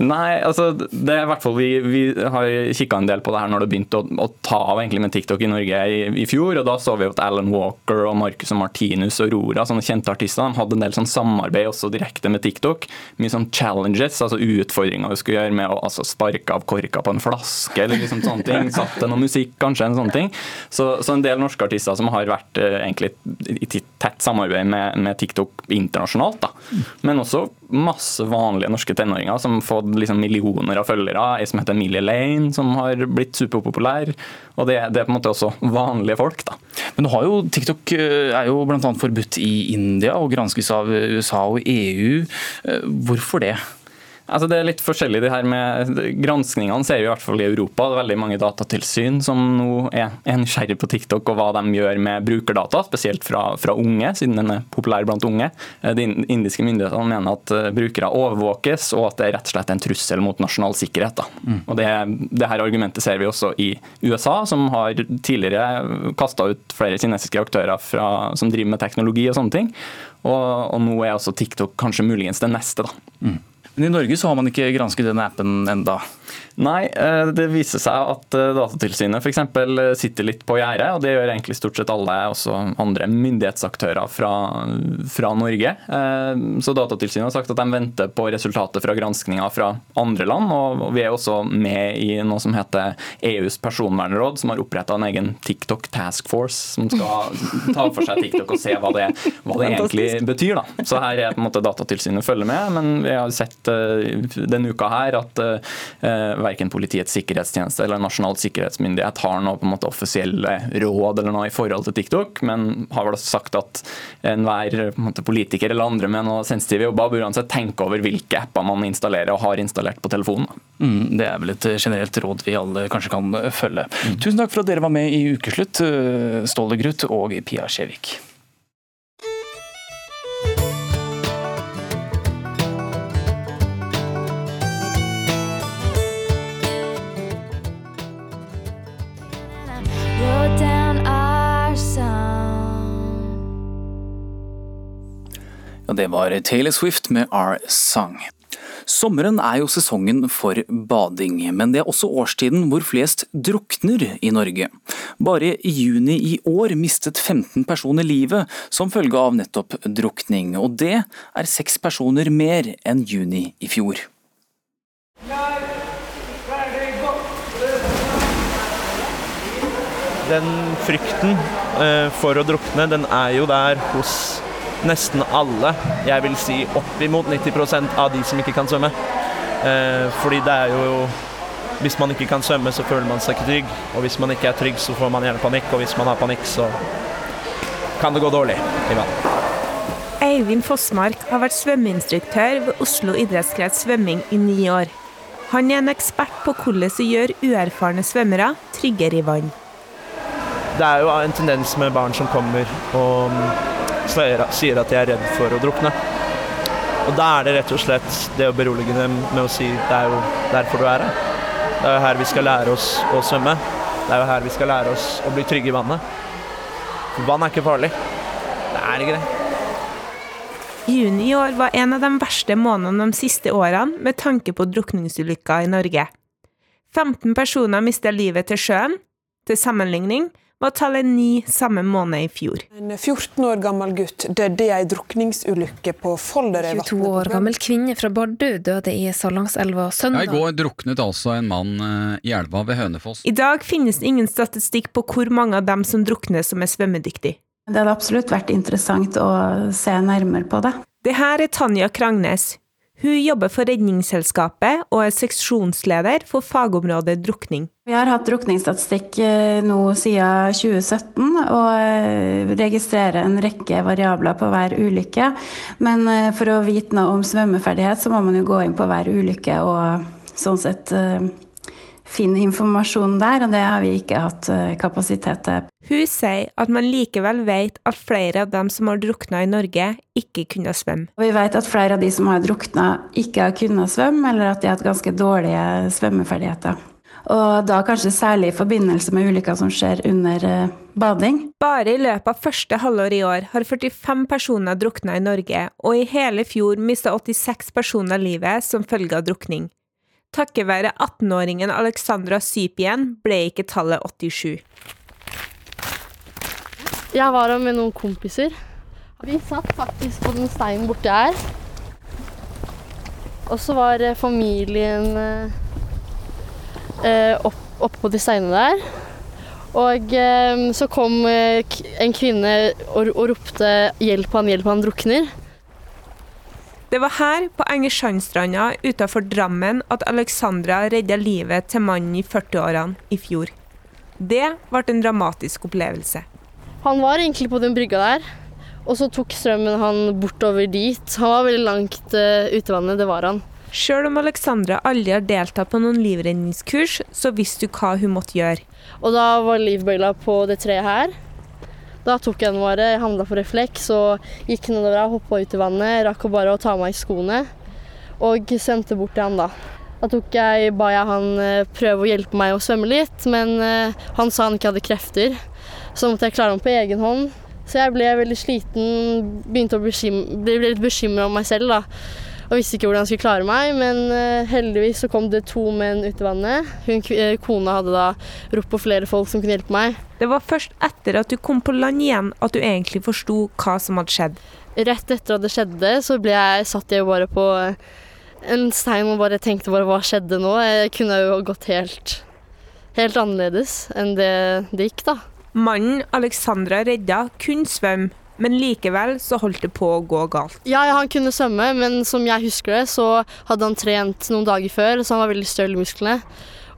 Speaker 20: Nei, altså det er i hvert fall vi, vi har kikka en del på det her når det begynte å, å ta av egentlig med TikTok i Norge i, i, fjor. og Da så vi at Alan Walker og Marcus og Martinus og Rora, sånne kjente artister, de hadde en del sånn samarbeid også direkte med TikTok. Mye sånn challenges, altså utfordringer du skulle gjøre med å altså, sparke av korka på en flaske eller liksom sånne ting. Satte noe musikk, kanskje, en sånn ting. Så, så, en del norske artister som har vært eh, egentlig i tett samarbeid med, med TikTok internasjonalt. da. Men også masse vanlige norske tenåringer som har fått liksom millioner av følgere. Ei som heter Emilie Lane, som har blitt superpopulær. Og det, det, er på en måte også vanlige folk. da.
Speaker 2: Men jo TikTok eh, er jo bl.a. forbudt i India og granskes av USA og EU. Eh, hvorfor det?
Speaker 20: Altså det er litt forskjellig det her med Granskningene ser vi i hvert fall i Europa. Det er veldig mange datatilsyn som nå er, er nysgjerrig på TikTok og hva de gjør med brukerdata, spesielt fra, fra, unge, siden den er populær blant unge. Eh, de indiske myndighetene mener at eh, brukere overvåkes, og at det er rett og slett en trussel mot nasjonal sikkerhet. Mm. Og det, det, her argumentet ser vi også i USA, som har tidligere kasta ut flere kinesiske aktører fra, som driver med teknologi og sånne ting. Og, og nå er også TikTok kanskje muligens det neste. da. Mm.
Speaker 2: Men i Norge så har man ikke gransket denne appen enda?
Speaker 20: Nei, eh, det viser seg at eh, Datatilsynet f.eks. Eh, sitter litt på gjerdet, og det gjør egentlig stort sett alle også andre myndighetsaktører fra, fra, Norge. Så Datatilsynet har sagt at de venter på resultatet fra granskinga fra andre land, og vi er også med i noe som heter EUs personvernråd, som har oppretta en egen TikTok Task Force, som skal ta for seg TikTok og se hva det, hva det egentlig betyr. Da. Så her er på en måte Datatilsynet følger med, men vi har sett denne uka her at verken Politiets sikkerhetstjeneste eller Nasjonal sikkerhetsmyndighet har noe på en måte offisielle råd eller noe i forhold til TikTok, men har vel sagt at enhver politiker eller andre med noe sensitive jobber bør uansett tenke over hvilke apper man installerer og har installert på telefonen.
Speaker 2: Mm, det er vel et generelt råd vi alle kanskje kan følge. Mm. Tusen takk for at dere var med i Ukeslutt, Ståle Gruth og Pia Skjevik. Det var Taylor Swift med Our Song. Sommeren er jo sesongen for bading, men det er også årstiden hvor flest drukner i Norge. Bare i juni i år mistet 15 personer livet som følge av nettopp drukning, og det er seks personer mer enn juni i fjor.
Speaker 22: Den frykten eh, for å drukne, den er jo der hos nesten alle, jeg vil si oppimot 90 av de som ikke kan svømme. Eh, fordi det er jo Hvis man ikke kan svømme, så føler man seg ikke trygg. Og hvis man ikke er trygg, så får man gjerne panikk. Og hvis man har panikk, så kan det gå dårlig i vann.
Speaker 23: Eivind Fossmark har vært svømmeinstruktør ved Oslo idrettskrets svømming i ni år. Han er en ekspert på hvordan å gjøre uerfarne svømmere tryggere i vann.
Speaker 22: Det er jo en tendens med barn som kommer og sier at de er redd for å drukne. Og da er det rett og slett det å berolige dem med å si det er jo derfor du er her. Det er jo her vi skal lære oss å svømme. Det er jo her vi skal lære oss å bli trygge i vannet. Vann er ikke farlig. Det er ikke det.
Speaker 23: Juni i år var en av de verste månedene de siste årene med tanke på drukningsulykker i Norge. 15 personer mista livet til sjøen. Til sammenligning var tallet ni samme måned i fjor.
Speaker 24: En 14 år gammel gutt døde i ei drukningsulykke på Folderøyvatnet.
Speaker 25: 22 år gammel kvinne fra Bardu døde i Salangselva søndag.
Speaker 26: I går druknet altså en mann eh, i elva ved Hønefoss.
Speaker 23: I dag finnes det ingen statistikk på hvor mange av dem som drukner som er svømmedyktige.
Speaker 4: Det hadde absolutt vært interessant å se nærmere på det.
Speaker 23: Det her er Tanja Krangnes. Hun jobber for Redningsselskapet og er seksjonsleder for fagområdet drukning.
Speaker 4: Vi har hatt drukningsstatistikk eh, nå siden 2017 og eh, registrerer en rekke variabler på hver ulykke. Men eh, for å vite noe om svømmeferdighet, så må man jo gå inn på hver ulykke og sånn sett finne informasjon der, og det har vi ikke hatt kapasitet til.
Speaker 23: Hun sier at man likevel vet at flere av dem som har drukna i Norge, ikke kunne svømme.
Speaker 4: Vi vet at flere av de som har drukna, ikke har kunnet svømme, eller at de har hatt ganske dårlige svømmeferdigheter. Og da kanskje særlig i forbindelse med ulykker som skjer under eh, bading.
Speaker 23: Bare i løpet av første halvår i år har 45 personer drukna i Norge, og i hele fjor mista 86 personer livet som følge av drukning. Takket være 18-åringen Alexandra Sypien ble ikke tallet 87.
Speaker 27: Jeg var her med noen kompiser. Vi satt faktisk på den steinen borti her. Og så var eh, familien eh, opp, oppå på de steinene der. Og eh, så kom eh, en kvinne og, og ropte 'hjelp han, hjelp han drukner'.
Speaker 23: Det var her, på Engersandstranda utenfor Drammen, at Alexandra redda livet til mannen i 40-årene i fjor. Det ble en dramatisk opplevelse.
Speaker 27: Han var egentlig på den brygga der, og så tok strømmen han bortover dit. Han var veldig langt uh, ute i vannet, det var han.
Speaker 23: Sjøl om Alexandra aldri har deltatt på noen livredningskurs, så visste du hva hun måtte gjøre.
Speaker 27: Og da var livbøyla på det treet her. Da tok jeg den bare, jeg handla for refleks og gikk nedover og hoppa ut i vannet. Rakk å bare å ta av meg skoene og svømte bort til han da. Da tok jeg, ba jeg han eh, prøve å hjelpe meg å svømme litt, men eh, han sa han ikke hadde krefter. Så måtte jeg klare ham på egen hånd. Så jeg ble veldig sliten, begynte å bli litt bekymra om meg selv. da. Og visste ikke hvordan jeg skulle klare meg, men eh, heldigvis så kom det to menn ut i vannet. Hun, eh, kona hadde da ropt på flere folk som kunne hjelpe meg.
Speaker 23: Det var først etter at du kom på land igjen at du egentlig forsto hva som hadde skjedd.
Speaker 27: Rett etter at det skjedde, så ble jeg, satt jeg bare på en stein og bare tenkte bare hva skjedde nå? Jeg kunne jo gått helt, helt annerledes enn det det gikk, da.
Speaker 23: Mannen Alexandra redda kunne svømme, men likevel så holdt det på å gå galt.
Speaker 27: Ja, han kunne svømme, men som jeg husker det, så hadde han trent noen dager før, så han var veldig støl i musklene.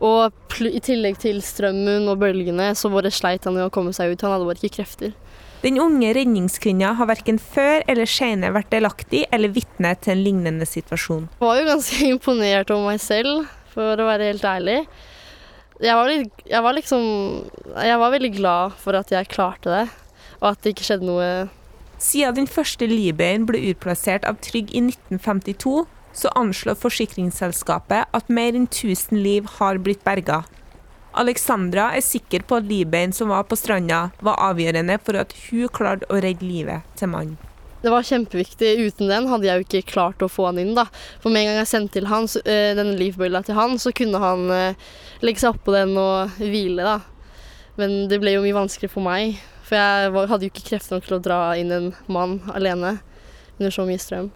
Speaker 27: Og i tillegg til strømmen og bølgene, så bare sleit han i å komme seg ut. Han hadde bare ikke krefter.
Speaker 23: Den unge redningskvinna har verken før eller senere vært delaktig eller vitne til en lignende situasjon.
Speaker 27: Jeg var jo ganske imponert over meg selv, for å være helt ærlig. Jeg var, jeg var liksom Jeg var veldig glad for at jeg klarte det, og at det ikke skjedde noe
Speaker 23: Siden den første livbøyen ble utplassert av Trygg i 1952, så anslår forsikringsselskapet at mer enn 1000 liv har blitt berga. Alexandra er sikker på at livbøyen som var på stranda, var avgjørende for at hun klarte å redde livet til mannen.
Speaker 27: Det var kjempeviktig. Uten den hadde jeg jo ikke klart å få han inn. da. For med en gang jeg sendte til han, eh, denne livbøyla til han, så kunne han eh, legge seg oppå den og hvile. da. Men det ble jo mye vanskeligere for meg. For jeg var, hadde jo ikke krefter nok til å dra inn en mann alene under så mye strøm.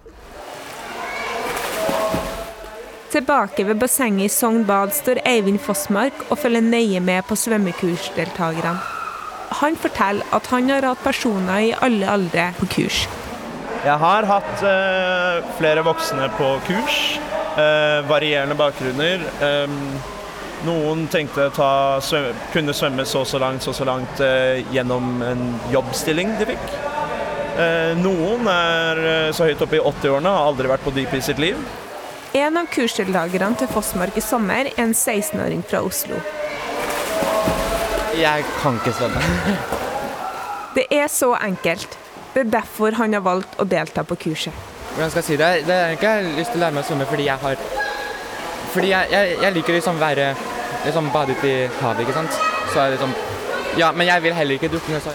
Speaker 23: Tilbake ved bassenget i Sogn Bad står Eivind Fossmark og følger nøye med på svømmekursdeltakerne. Han forteller at han har hatt personer i alle aldre på kurs.
Speaker 22: Jeg har hatt eh, flere voksne på kurs. eh, varierende bakgrunner. Em, noen tenkte å ta, svøm, kunne svømme så så langt, så så langt eh, gjennom en jobbstilling de fikk. Eh, noen er eh, så høyt oppe i 80-årene og har aldri vært på dyp i sitt liv.
Speaker 23: En av kursdeltakerne til Fossmark i sommer er en 16-åring fra Oslo.
Speaker 28: Jeg kan ikke svømme.
Speaker 23: Det er så enkelt. Det er derfor han har valgt å delta på kurset.
Speaker 28: Hvordan skal jeg si det? Det er ikke jeg har lyst til å lære meg å svømme fordi jeg har Fordi jeg, jeg, jeg liker liksom være liksom bade ute i havet, ikke sant. Så er det liksom Ja, men jeg vil heller ikke drukne. Så.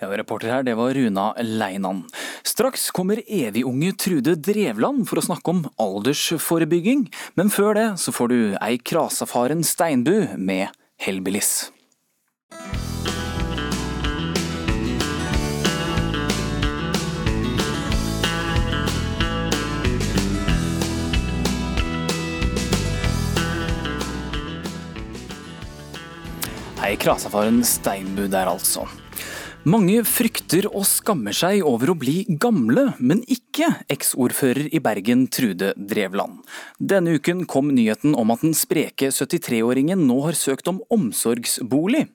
Speaker 2: Ja, reporter her, det var Runa Leinan. Straks kommer evig-unge Trude Drevland for å snakke om aldersforebygging, men før det så får du ei krasafaren steinbu med Hellbillies. Ei krasafaren steinbu der, altså. Mange frykter og skammer seg over å bli gamle, men ikke eksordfører i Bergen Trude Drevland. Denne uken kom nyheten om at den spreke 73-åringen nå har søkt om omsorgsbolig.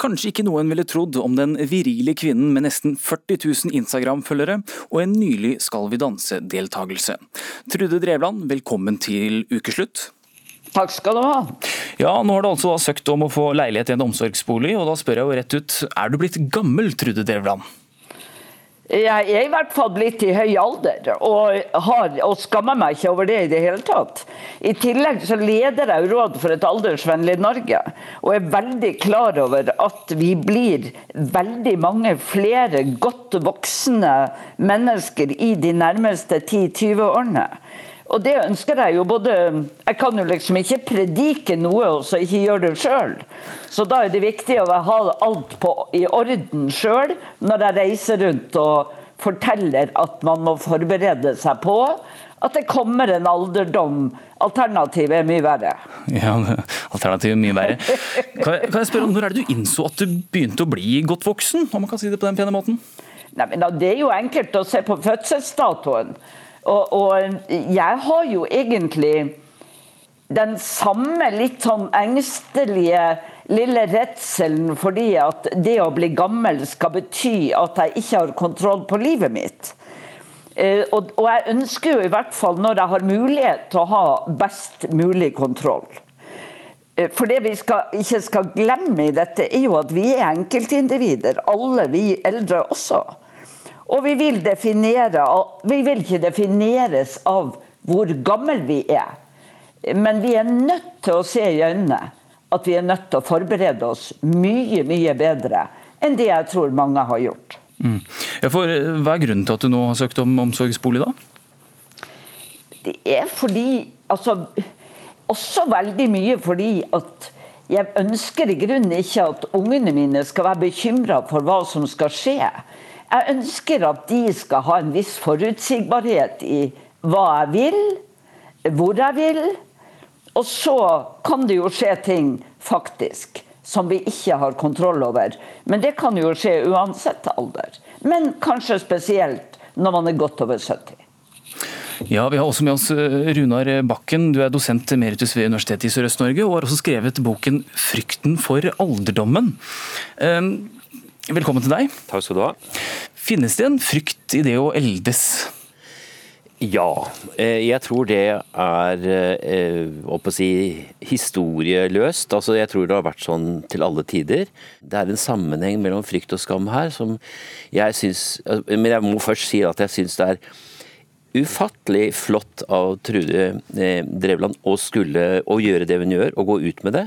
Speaker 2: Kanskje ikke noen ville trodd om den virile kvinnen med nesten 40 000 Instagram-følgere og en nylig Skal vi danse-deltakelse. Trude Drevland, velkommen til ukeslutt.
Speaker 29: Takk skal du ha.
Speaker 2: Ja, nå har du altså søkt om å få leilighet i en omsorgsbolig, og da spør jeg jo rett ut, er du blitt gammel, Trude Drevland?
Speaker 29: Jeg er i hvert fall blitt i høy alder, og, har, og skammer meg ikke over det i det hele tatt. I tillegg så leder jeg Råd for et aldersvennlig Norge, og er veldig klar over at vi blir veldig mange flere godt voksne mennesker i de nærmeste 10-20 årene. Og det ønsker jeg jo både Jeg kan jo liksom ikke predike noe og så ikke gjøre det sjøl. Så da er det viktig å ha alt på, i orden sjøl når jeg reiser rundt og forteller at man må forberede seg på at det kommer en alderdom. Alternativet er mye verre.
Speaker 2: Ja, alternativet er mye verre. Kan jeg, kan jeg spørre Når er det du innså at du begynte å bli godt voksen? om man kan si det på den pene måten?
Speaker 29: Nei, men da, Det er jo enkelt å se på fødselsdatoen. Og, og jeg har jo egentlig den samme litt sånn engstelige lille redselen fordi at det å bli gammel skal bety at jeg ikke har kontroll på livet mitt. Eh, og, og jeg ønsker jo i hvert fall, når jeg har mulighet til å ha best mulig kontroll. Eh, For det vi skal, ikke skal glemme i dette, er jo at vi er enkeltindivider. Alle vi eldre også. Og vi vil, definere, vi vil ikke defineres av hvor gammel vi er. Men vi er nødt til å se i øynene at vi er nødt til å forberede oss mye, mye bedre enn det jeg tror mange har gjort.
Speaker 2: Mm. Ja, for, hva er grunnen til at du nå har søkt om omsorgsbolig, da?
Speaker 29: Det er fordi Altså, også veldig mye fordi at jeg ønsker i grunnen ikke at ungene mine skal være bekymra for hva som skal skje. Jeg ønsker at de skal ha en viss forutsigbarhet i hva jeg vil, hvor jeg vil. Og så kan det jo skje ting, faktisk, som vi ikke har kontroll over. Men det kan jo skje uansett alder. Men kanskje spesielt når man er godt over 70.
Speaker 2: Ja, Vi har også med oss eh, Runar Bakken. Du er dosent emeritus ved Universitetet i Sørøst-Norge og har også skrevet boken 'Frykten for alderdommen'. Ehm, velkommen til deg.
Speaker 30: Takk skal du ha.
Speaker 2: Finnes det en frykt i det å eldes?
Speaker 30: Ja, eh, jeg tror det er eh, å si, historieløst. Altså, jeg tror det har vært sånn til alle tider. Det er en sammenheng mellom frykt og skam her som jeg syns Men jeg må først si at jeg syns det er ufattelig flott av Trude eh, Drevland å skulle å gjøre det hun gjør, og gå ut med det.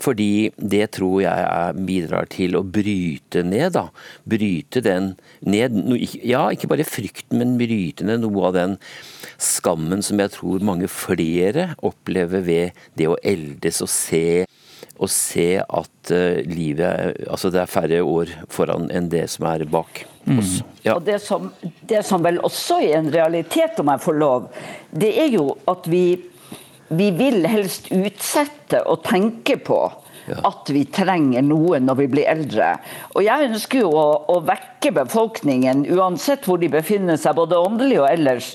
Speaker 30: Fordi det tror jeg er, bidrar til å bryte ned, da. Bryte den ned. Ja, ikke bare frykten, men bryte ned noe av den skammen som jeg tror mange flere opplever ved det å eldes og se og se at uh, livet Altså det er færre år foran enn det som er bak oss.
Speaker 29: Mm. Ja. Og det som, det som, vel også er en realitet, om jeg får lov, det er jo at vi, vi vil helst utsette og tenke på ja. at vi trenger noe når vi blir eldre. Og jeg ønsker jo å, å vekke befolkningen, uansett hvor de befinner seg, både åndelig og ellers,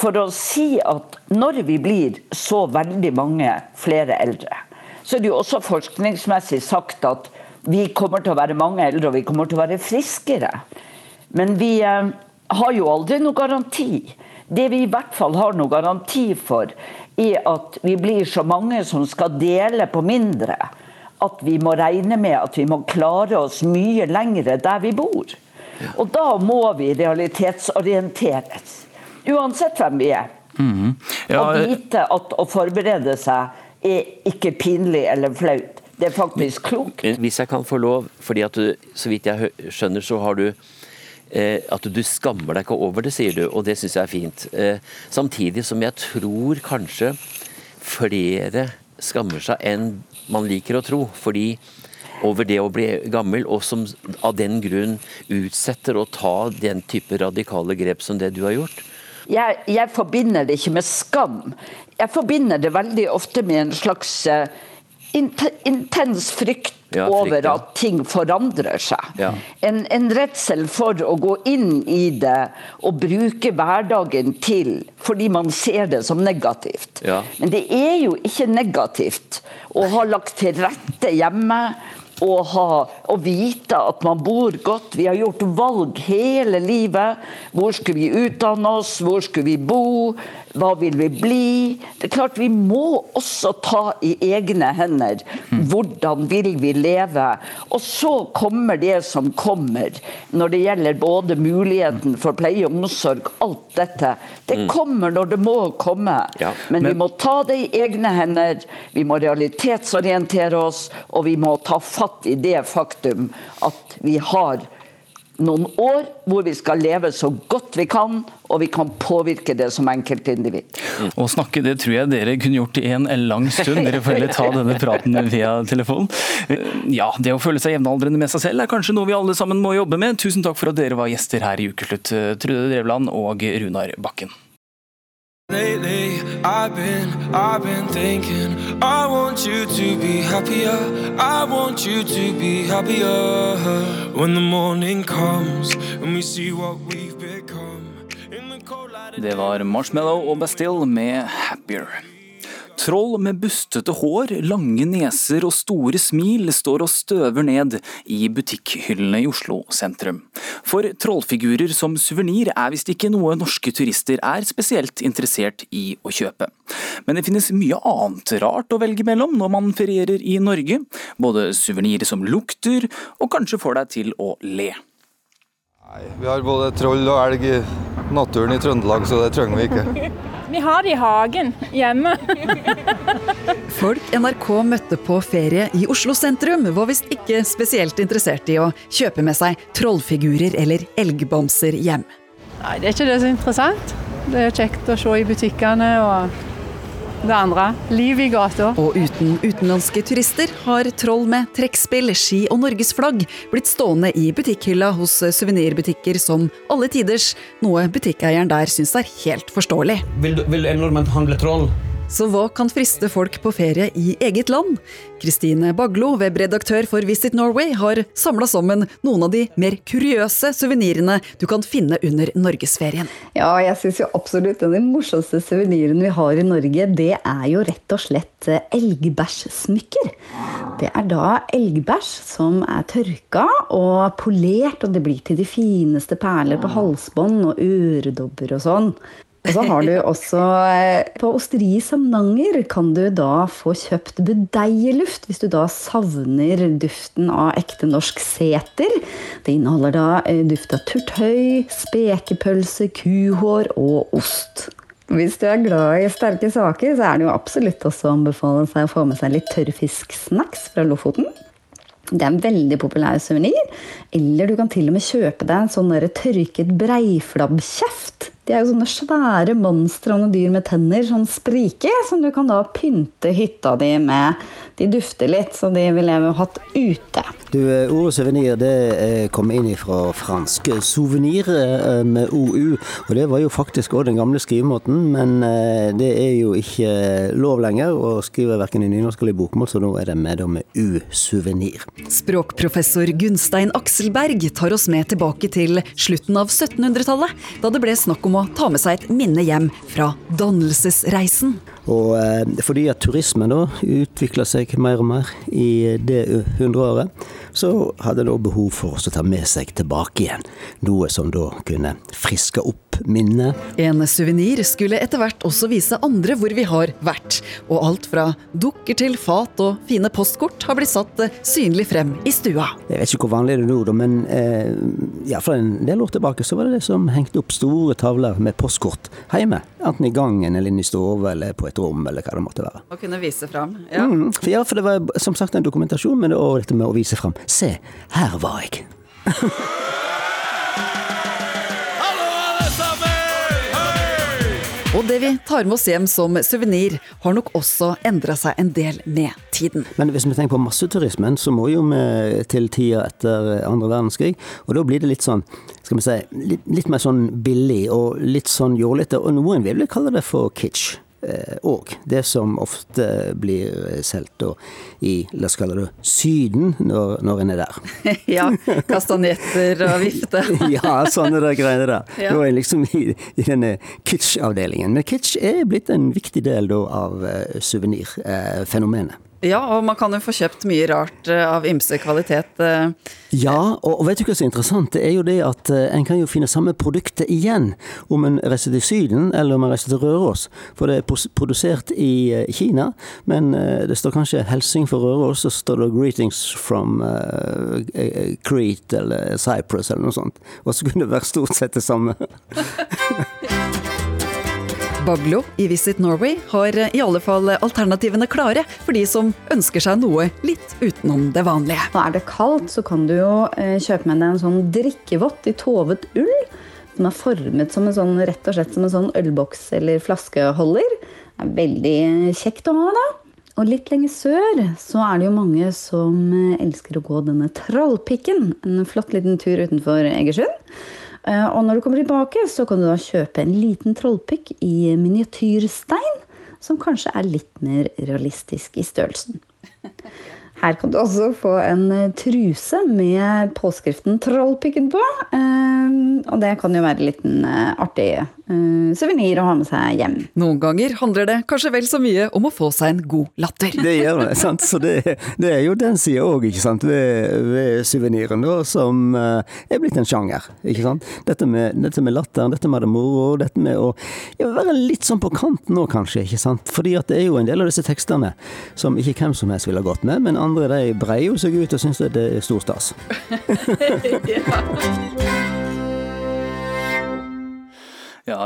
Speaker 29: for å si at når vi blir så veldig mange flere eldre, så er det jo også forskningsmessig sagt at vi kommer til å være mange eldre, og vi kommer til å være friskere. Men vi eh, har jo aldri noe garanti. Det vi i hvert fall har noe garanti for, er at vi blir så mange som skal dele på mindre. At vi må regne med at vi må klare oss mye lengre der vi bor. Og da må vi realitetsorienteres. Uansett hvem vi er.
Speaker 2: Mm. Ja,
Speaker 29: og vite at å forberede seg er ikke pinlig eller flaut. Det er faktisk klokt.
Speaker 30: Hvis jeg kan få lov, fordi at du, så vidt jeg skjønner, så har du eh, at du skammer deg ikke over det, sier du, og det syns jeg er fint. Eh, samtidig som jeg tror kanskje flere skammer seg enn man liker å tro. Fordi over det å bli gammel, og som av den grunn utsetter å ta den type radikale grep som det du har gjort.
Speaker 29: Jeg, jeg forbinder det ikke med skam. Jeg forbinder det veldig ofte med en slags uh, intens frykt
Speaker 30: ja,
Speaker 29: over at ting forandrer seg.
Speaker 30: Ja.
Speaker 29: En, en, redsel for å gå inn i det og bruke hverdagen til fordi man ser det som negativt. Men det er jo ikke negativt å ha lagt til rette hjemme å, ha, å vite at man bor godt. Vi har gjort valg hele livet. Hvor skulle vi utdanne oss? Hvor skulle vi bo? Hva vil vi bli? Det er klart Vi må også ta i egne hender. Hvordan vil vi leve? Og så kommer det som kommer, når det gjelder både muligheten for pleie og omsorg, alt dette. Det
Speaker 30: Mm.
Speaker 29: kommer når det må komme. Men vi må ta det i egne hender, vi må realitetsorientere oss, og vi må ta fatt i det faktum at vi har noen år hvor vi skal leve så godt vi kan, og vi kan påvirke det som enkeltindivid.
Speaker 2: Å snakke, det tror jeg dere kunne gjort i en lang stund. Dere får heller ta denne praten via telefon. Ja, det å føle seg jevnaldrende med seg selv er kanskje noe vi alle sammen må jobbe med. Tusen takk for at dere var gjester her i Ukeslutt, Trude Drevland og Runar Bakken.
Speaker 14: Lately, I've been, I've been thinking. I want you to be happier. I want you to be happier. When the morning comes and we see what we've become.
Speaker 2: Det var Marshmallow og Bastille med 'Happier'. Troll med bustete hår, lange neser og store smil står og støver ned i butikkhyllene i Oslo sentrum. For trollfigurer som suvenir er visst ikke noe norske turister er spesielt interessert i å kjøpe. Men det finnes mye annet rart å velge mellom når man ferierer i Norge. Både suvenirer som lukter, og kanskje får deg til å le.
Speaker 31: Vi har både troll og elg i naturen i Trøndelag, så det trenger vi ikke.
Speaker 32: Vi har det i hagen hjemme.
Speaker 33: Folk NRK møtte på ferie i Oslo sentrum, var visst ikke spesielt interessert i å kjøpe med seg trollfigurer eller elgbamser hjem.
Speaker 32: Nei, det er ikke det som er interessant. Det er kjekt å se i butikkene og det andre. Liv i gata.
Speaker 33: Og uten utenlandske turister har troll med trekkspill, ski og norgesflagg blitt stående i butikkhylla hos suvenirbutikker som alle tiders, noe butikkeieren der syns er helt forståelig.
Speaker 34: Vil, vil en nordmann handle troll?
Speaker 33: Så hva kan friste folk på ferie i eget land? Kristine Baglo, webredaktør for Visit Norway, har samla sammen noen av de mer kuriøse suvenirene du kan finne under norgesferien.
Speaker 35: Ja, jeg syns jo absolutt den morsomste suveniren vi har i Norge, det er jo rett og slett eh, elgbæsjsmykker. Det er da elgbæsj som er tørka og polert, og det blir til de fineste perler på halsbånd og øredobber og sånn. Og så har du også eh, På Osteriet Samnanger kan du da få kjøpt budeieluft hvis du da savner duften av ekte norsk seter. Det inneholder da eh, duft av turtøy, spekepølse, kuhår og ost. Hvis du er glad i sterke saker, så er det jo absolutt også å anbefale seg å få med seg litt tørrfisksnacks fra Lofoten. Det er en veldig populær suvenir. Eller du kan til og med kjøpe deg en sånn tørket breiflabbkjeft. De er jo sånne svære monstrende dyr med tenner, sånn sprike, som du kan da pynte hytta di med. De dufter litt, så de ville jeg hatt ute.
Speaker 36: Du, eh, Ordet suvenir det eh, kom inn fra fransk souvenir eh, med OU. Og det var jo faktisk òg den gamle skrivemåten, men det er jo ikke lov lenger å skrive verken i nynorsk eller i bokmål, så nå er det med, med U-suvenir.
Speaker 33: Språkprofessor Gunstein Akselberg tar oss med tilbake til slutten av 1700-tallet, da det ble snakk om å ta med seg et minne hjem fra dannelsesreisen.
Speaker 36: Og eh, fordi at turismen da utvikla seg mer og mer i det hundreåret, så hadde da behov for oss å ta med seg tilbake igjen noe som da kunne friske opp minnet.
Speaker 33: En suvenir skulle etter hvert også vise andre hvor vi har vært, og alt fra dukker til fat og fine postkort har blitt satt eh, synlig frem i stua.
Speaker 36: Jeg vet ikke hvor vanlig det er nå, men eh, ja, for en del år tilbake så var det det som hengte opp store tavler med postkort hjemme. Enten i gangen eller inne i stua eller på et rom eller hva det måtte være.
Speaker 33: Å kunne vise fram.
Speaker 36: Ja. Mm, for, ja, for det var som sagt en dokumentasjon, men det også dette med å vise fram. Se, her var jeg.
Speaker 33: Og det vi tar med oss hjem som suvenir, har nok også endra seg en del med tiden.
Speaker 36: Men hvis vi tenker på masseturismen, så må jo vi til tida etter andre verdenskrig. Og da blir det litt sånn, skal vi si, litt, litt mer sånn billig og litt sånn jålete. Og noen vil vel kalle det for kitsch òg. det som ofte blir solgt i la oss kalle det Syden, når, når en er der.
Speaker 33: ja, kastanjetter og vifte.
Speaker 36: ja, sånne der.
Speaker 33: Ja.
Speaker 36: Da er en liksom i, i denne kitsch-avdelingen. Men kitsch er blitt en viktig del da av uh, suvenirfenomenet.
Speaker 33: Ja, og man kan jo få kjøpt mye rart eh, av ymse kvalitet. eh.
Speaker 36: Ja, og vet du hva som er interessant? Det er jo det at eh, en kan jo finne samme produktet igjen om en reiser til Syden eller om en reiser til Røros. For det er produsert i Kina, men det står kanskje 'Helsing for Røros', så står det 'Greetings from Crete' eller Cyprus eller noe sånt. Og så kunne det være stort sett det samme.
Speaker 33: Baglo i Visit Norway har eh, i alle fall alternativene klare for de som ønsker seg noe litt utenom det vanlige.
Speaker 35: Nå er det kaldt, så kan du jo eh, kjøpe med deg en sånn drikkevott i tovet ull. Som er formet som en sånn, rett og slett som en sånn ølboks eller flaskeholder. Det er veldig kjekt å ha, da. Og litt lenger sør så er det jo mange som eh, elsker å gå denne Trollpikken. En flott liten tur utenfor Egersund. Eh, Og når du kommer tilbake, så kan du da kjøpe en liten trollpikk i miniatyrstein, som kanskje er litt mer realistisk i størrelsen. Her kan du også få en eh, truse med påskriften 'Trollpikken' på. eh, Og det kan jo være en liten artig eh, suvenir å ha med seg hjem.
Speaker 33: Noen ganger handler det kanskje vel så mye om å få seg en god latter.
Speaker 36: Det gjør det, sant. Så det, det er jo den sida òg, ikke sant, ved, ved suveniren, da, som uh, er blitt en sjanger. Ikke sant. Dette med, dette med latteren, dette med det moro, dette med å ja, være litt sånn på kanten nå, kanskje, ikke sant. Fordi at det er jo en del av disse tekstene som ikke hvem som helst ville gått med, men andre de breier jo seg ut og syns det er stor stas.
Speaker 2: Ja,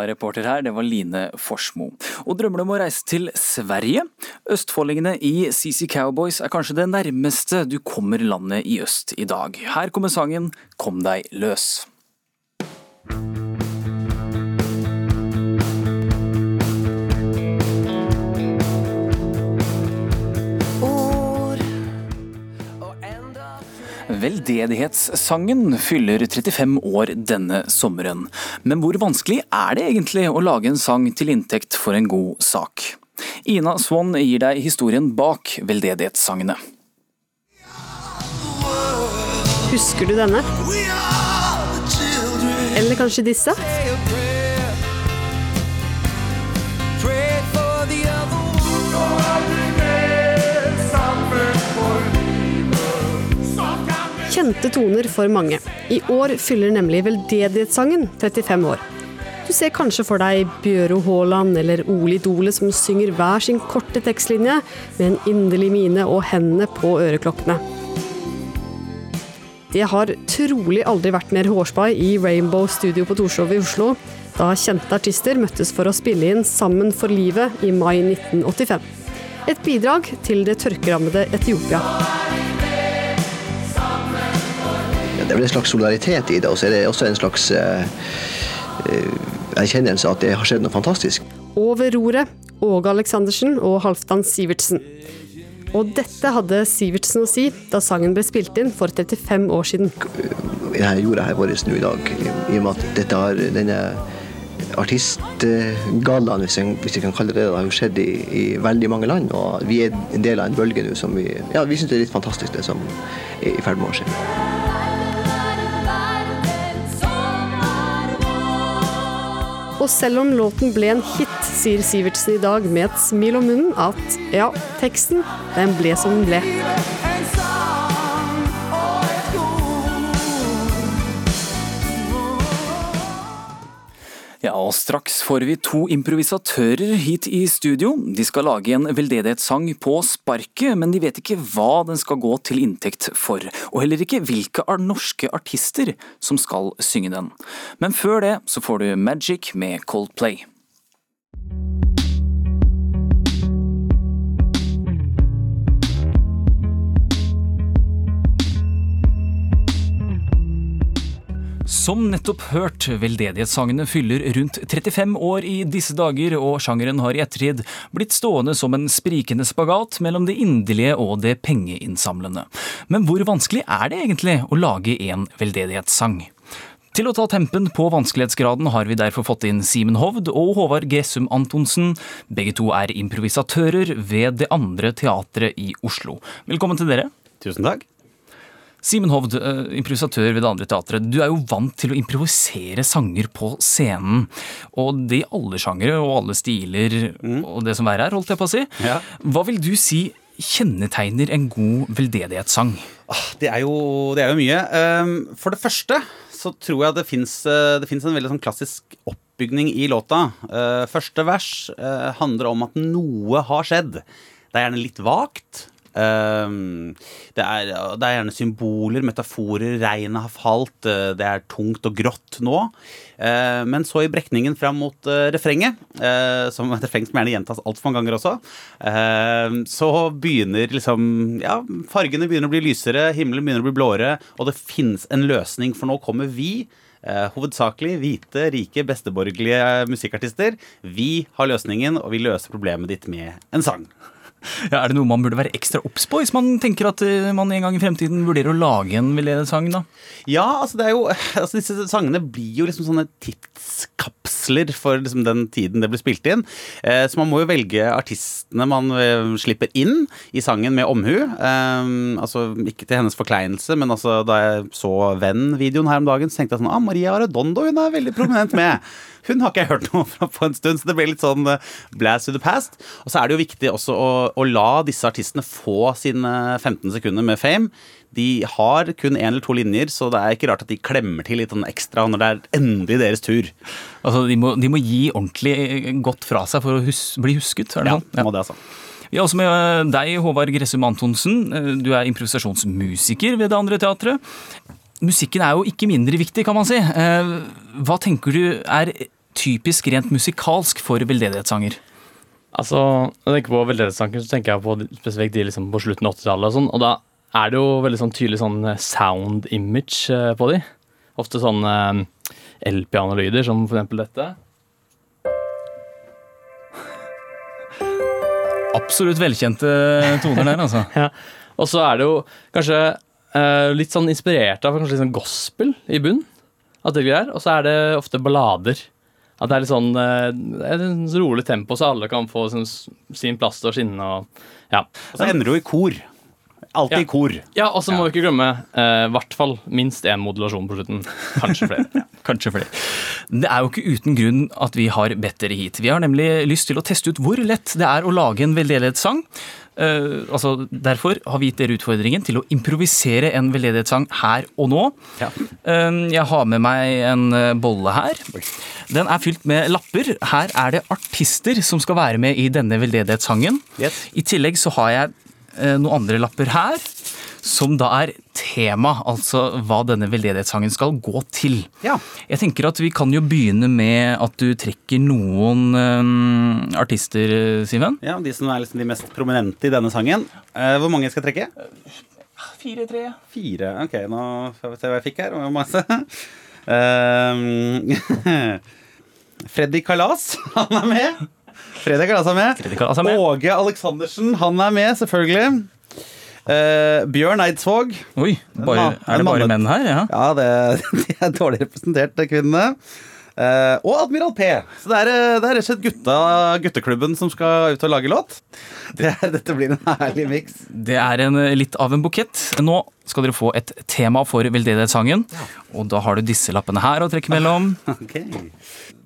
Speaker 2: reporter her, det var Line Forsmo. Og drømmer du om å reise til Sverige? Østfoldingene i CC Cowboys er kanskje det nærmeste du kommer landet i øst i dag. Her kommer sangen Kom deg løs. Veldedighetssangen fyller 35 år denne sommeren. Men hvor vanskelig er det egentlig å lage en sang til inntekt for en god sak? Ina Swann gir deg historien bak veldedighetssangene.
Speaker 37: Husker du denne? Eller kanskje disse? Kjente toner for mange. I år fyller nemlig veldedighetssangen 35 år. Du ser kanskje for deg Bjøro Haaland eller Ole Idole som synger hver sin korte tekstlinje med en inderlig mine og hendene på øreklokkene. Det har trolig aldri vært mer hårspai i Rainbow Studio på Torshov i Oslo, da kjente artister møttes for å spille inn Sammen for livet i mai 1985. Et bidrag til det tørkerammede Etiopia.
Speaker 38: Det er vel en slags solidaritet i det, og så er det også en slags eh, eh, erkjennelse at det har skjedd noe fantastisk.
Speaker 37: Over roret Åge Aleksandersen og Halvdan Sivertsen. Og dette hadde Sivertsen å si da sangen ble spilt inn for 35 år siden.
Speaker 38: Denne jorda her vår nå i dag, i, og med at dette har denne artistgallaen, hvis, hvis jeg kan kalle det det, har jo skjedd i, i veldig mange land, og vi er en del av en bølge nå som vi Ja, vi syns det er litt fantastisk, det som er i ferd med å skje.
Speaker 37: Og selv om låten ble en hit, sier Sivertsen i dag med et smil om munnen at ja, teksten, den ble som den ble.
Speaker 2: Ja, og straks får vi to improvisatører hit i studio. De skal lage en veldedighetssang på sparket, men de vet ikke hva den skal gå til inntekt for, og heller ikke hvilke av norske artister som skal synge den. Men før det så får du Magic med Coldplay. Som nettopp hørt, veldedighetssangene fyller rundt 35 år i disse dager, og sjangeren har i ettertid blitt stående som en sprikende spagat mellom det inderlige og det pengeinnsamlende. Men hvor vanskelig er det egentlig å lage en veldedighetssang? Til å ta tempen på vanskelighetsgraden har vi derfor fått inn Simen Hovd og Håvard Gressum Antonsen. Begge to er improvisatører ved Det Andre Teatret i Oslo. Velkommen til dere.
Speaker 39: Tusen takk.
Speaker 2: Simen Hovd, eh, improvisatør ved Det Andre Teatret. Du er jo vant til å improvisere sanger på scenen. Og det i alle sjangere og alle stiler og det som verre er, holdt jeg på å si.
Speaker 39: Ja.
Speaker 2: Hva vil du si kjennetegner en god veldedighetssang?
Speaker 36: Det er jo, det er jo mye. Ehm, For det første så tror jeg det fins en veldig sånn klassisk oppbygning i låta. Eh, Første vers eh, handler om at noe har skjedd. Det er gjerne litt vagt. Ehm, Det er, det er gjerne symboler, metaforer. Regnet har falt. eh, Det er tungt og grått nå. Eh, Men så i brekningen fram mot eh, refrenget, eh, som et refreng som gjerne gjentas altfor mange ganger også, eh, så begynner liksom Ja, fargene begynner å bli lysere, himmelen begynner å bli blåere, og det finnes en løsning, for nå kommer vi. Eh, hovedsakelig hvite, rike, besteborgerlige musikkartister. Vi har løsningen, og vi løser problemet ditt med en sang.
Speaker 2: Ja, er det noe man burde være ekstra obs på hvis man tenker at eh, man en gang i fremtiden vurderer å lage en sang da?
Speaker 36: Ja, altså det er jo altså Disse sangene blir jo liksom sånne tidskapsler for liksom den tiden det blir spilt inn. Eh, så man må jo velge artistene man eh, slipper inn i sangen med omhu. Eh, altså Ikke til hennes forkleinelse, men altså da jeg så Venn-videoen her om dagen, så tenkte jeg sånn ah, Maria Arredondo hun er veldig prominent med. Hun har ikke jeg hørt noe fra på en stund, så det ble litt sånn eh, blast to the past. Og så er det jo viktig også å, å la disse artistene få sine 15 sekunder med fame. De har kun én eller to linjer, så det er ikke rart at de klemmer til litt sånn ekstra når det er endelig deres tur.
Speaker 2: Altså, de må, de må gi ordentlig godt fra seg for å hus bli husket? er det
Speaker 36: Ja,
Speaker 2: sånn?
Speaker 36: må det altså.
Speaker 2: Vi er også med eh, deg, Håvard Gressum Antonsen. Eh, Du er improvisasjonsmusiker ved Det Andre Teatret. Musikken er jo ikke mindre viktig, kan man si. Eh, Hva tenker du er typisk rent musikalsk for veldedighetssanger?
Speaker 40: Altså, Når jeg tenker på veldedighetssanger, så tenker jeg på spesifikt de liksom på slutten av 80-tallet. Og sånn, og da er det jo veldig sånn tydelig sånn eh, sound image eh, på de. Ofte sånn eh, elpianolyder, som for eksempel dette.
Speaker 2: Absolutt velkjente toner der, altså.
Speaker 40: ja. Og så er det jo kanskje eh, litt sånn inspirert av kanskje litt sånn gospel i bunn. At det. Og så er det ofte ballader. At det er litt sånn eh, en rolig tempo, så alle kan få sin, sin plass til å skinne. Og, ja.
Speaker 36: Og så ender du i kor. Alltid i kor.
Speaker 40: Ja, og så må vi ikke glemme eh, hvert fall minst én modulasjon på slutten. Kanskje flere.
Speaker 2: Kanskje flere. Det er jo ikke uten grunn at vi har bedt dere hit. Vi har nemlig lyst til å teste ut hvor lett det er å lage en veldedighetssang. Eh, altså, derfor har vi gitt dere utfordringen til å improvisere en veldedighetssang her og nå. Eh, jeg har med meg en eh, bolle her. Den er fylt med lapper. Her er det artister som skal være med i denne veldedighetssangen. I tillegg så har jeg uh, noen andre lapper her, som da er tema, altså hva denne veldedighetssangen skal gå til. Jeg tenker at vi kan jo begynne med at du trekker noen um, artister, Simen.
Speaker 36: Ja, De som er liksom de mest prominente i denne sangen. Uh, hvor mange skal jeg trekke?
Speaker 2: Fire, tre.
Speaker 36: Fire. Ok, nå får vi se hva jeg fikk her. Hvor masse. Uh, Freddy Kalas, han er med. Freddy Kalas er med.
Speaker 2: Kalas er med.
Speaker 36: Åge Aleksandersen, han er med, selvfølgelig. Eh, Bjørn Eidsvåg.
Speaker 2: Oi, bare, er det bare menn her? Ja,
Speaker 36: ja det, de er dårlig representert, de kvinnene. Uh, og Admiral P. Så det er, eh, det er rett og slett gutta, gutteklubben som skal ut og lage låt. Det er, dette blir en herlig miks.
Speaker 2: Det er en, litt av en bukett. Nå skal dere få et tema for veldedighetssangen. Og da har du disse lappene her å trekke mellom.
Speaker 36: Okay.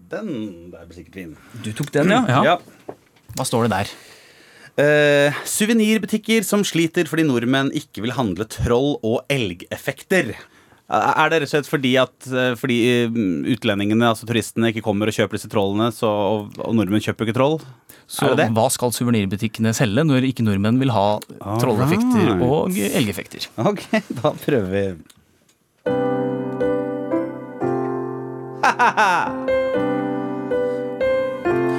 Speaker 36: Den der blir sikkert fin.
Speaker 2: Du tok den, ja?
Speaker 36: Ja.
Speaker 2: Hva står det der?
Speaker 36: Eh, Suvenirbutikker som sliter fordi nordmenn ikke vil handle troll og elgeffekter. Eh, Er det rett og slett fordi at eh, fordi utlendingene, altså turistene, ikke kommer og kjøper disse trollene, så, og, og nordmenn kjøper ikke troll?
Speaker 2: Så
Speaker 36: det det?
Speaker 2: hva skal suvenirbutikkene selge når ikke nordmenn vil ha trolleffekter og elgeffekter?
Speaker 36: Ok, da prøver vi.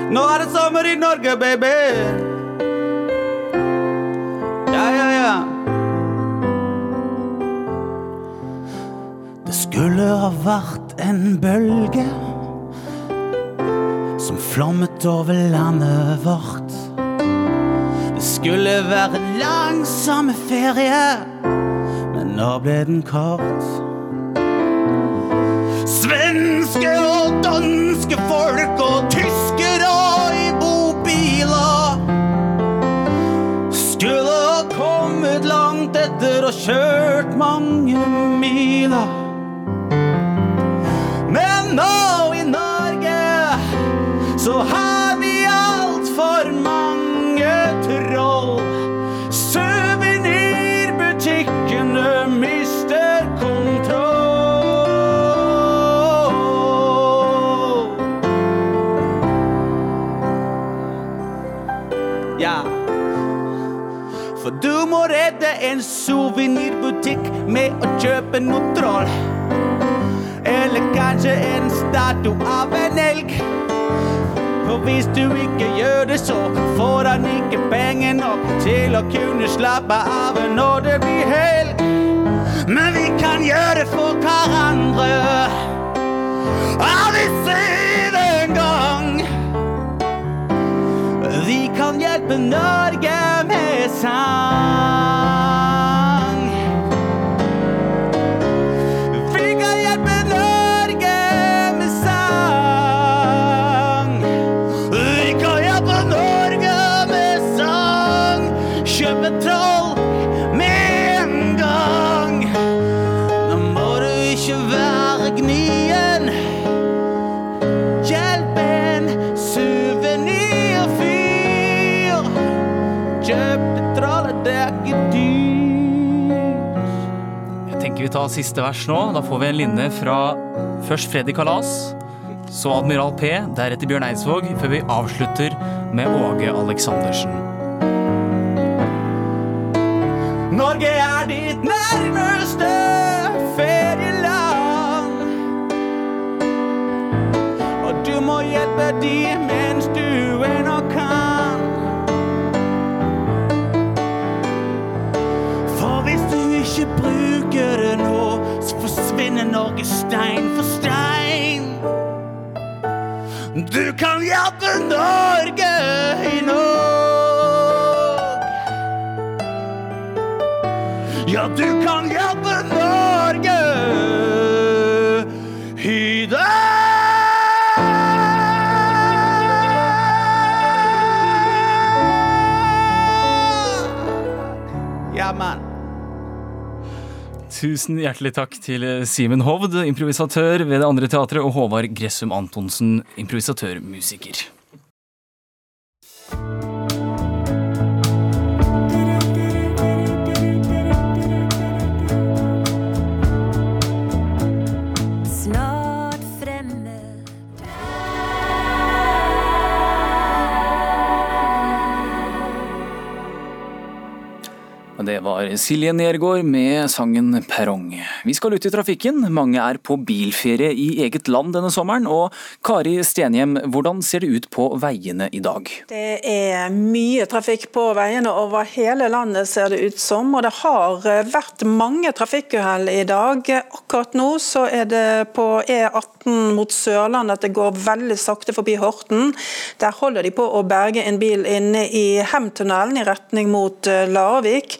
Speaker 36: Nå er det sommer i Norge, baby. Ja, ja, ja. Det skulle ha vært en bølge som flommet over landet vårt. Det skulle være en lang sommerferie, men nå ble den kort. Svenske og danske folk og tyskere etter og kjørt mange miler. Men nå
Speaker 39: du må redde en suvenirbutikk med å kjøpe noe troll. Eller kanskje en statue av en elg. For hvis du ikke gjør det, så får han ikke penger nok til å kunne slappe av når det blir helg. Men vi kan gjøre det for hverandre. Og vi sett kan hjelpe Norge med sang.
Speaker 2: Tar siste vers nå. Da får vi en linje fra først Freddy Kalas, så Admiral P, deretter Bjørn Eidsvåg, før vi avslutter med Åge Aleksandersen.
Speaker 39: Norge er ditt nærmeste ferieland. Og du må hjelpe de mens du ennå kan. For hvis du ikke bruker det nå, så forsvinner Norge stein for stein. Du kan hjelpe Norge i nord. Ja, du kan hjelpe Norge
Speaker 2: Tusen hjertelig takk til Simen Hovd, improvisatør ved det andre teatret, og Håvard Gressum Antonsen, improvisatør-musiker. Det var Silje Nergård med sangen 'Perrong'. Vi skal ut i trafikken. Mange er på bilferie i eget land denne sommeren. Og Kari Stenhjem, hvordan ser det ut på veiene i dag?
Speaker 41: Det er mye trafikk på veiene over hele landet, ser det ut som. Og det har vært mange trafikkuhell i dag. Akkurat nå så er det på E18 mot Sørlandet at det går veldig sakte forbi Horten. Der holder de på å berge en bil inne i Hemtunnelen i retning mot eh, Larvik.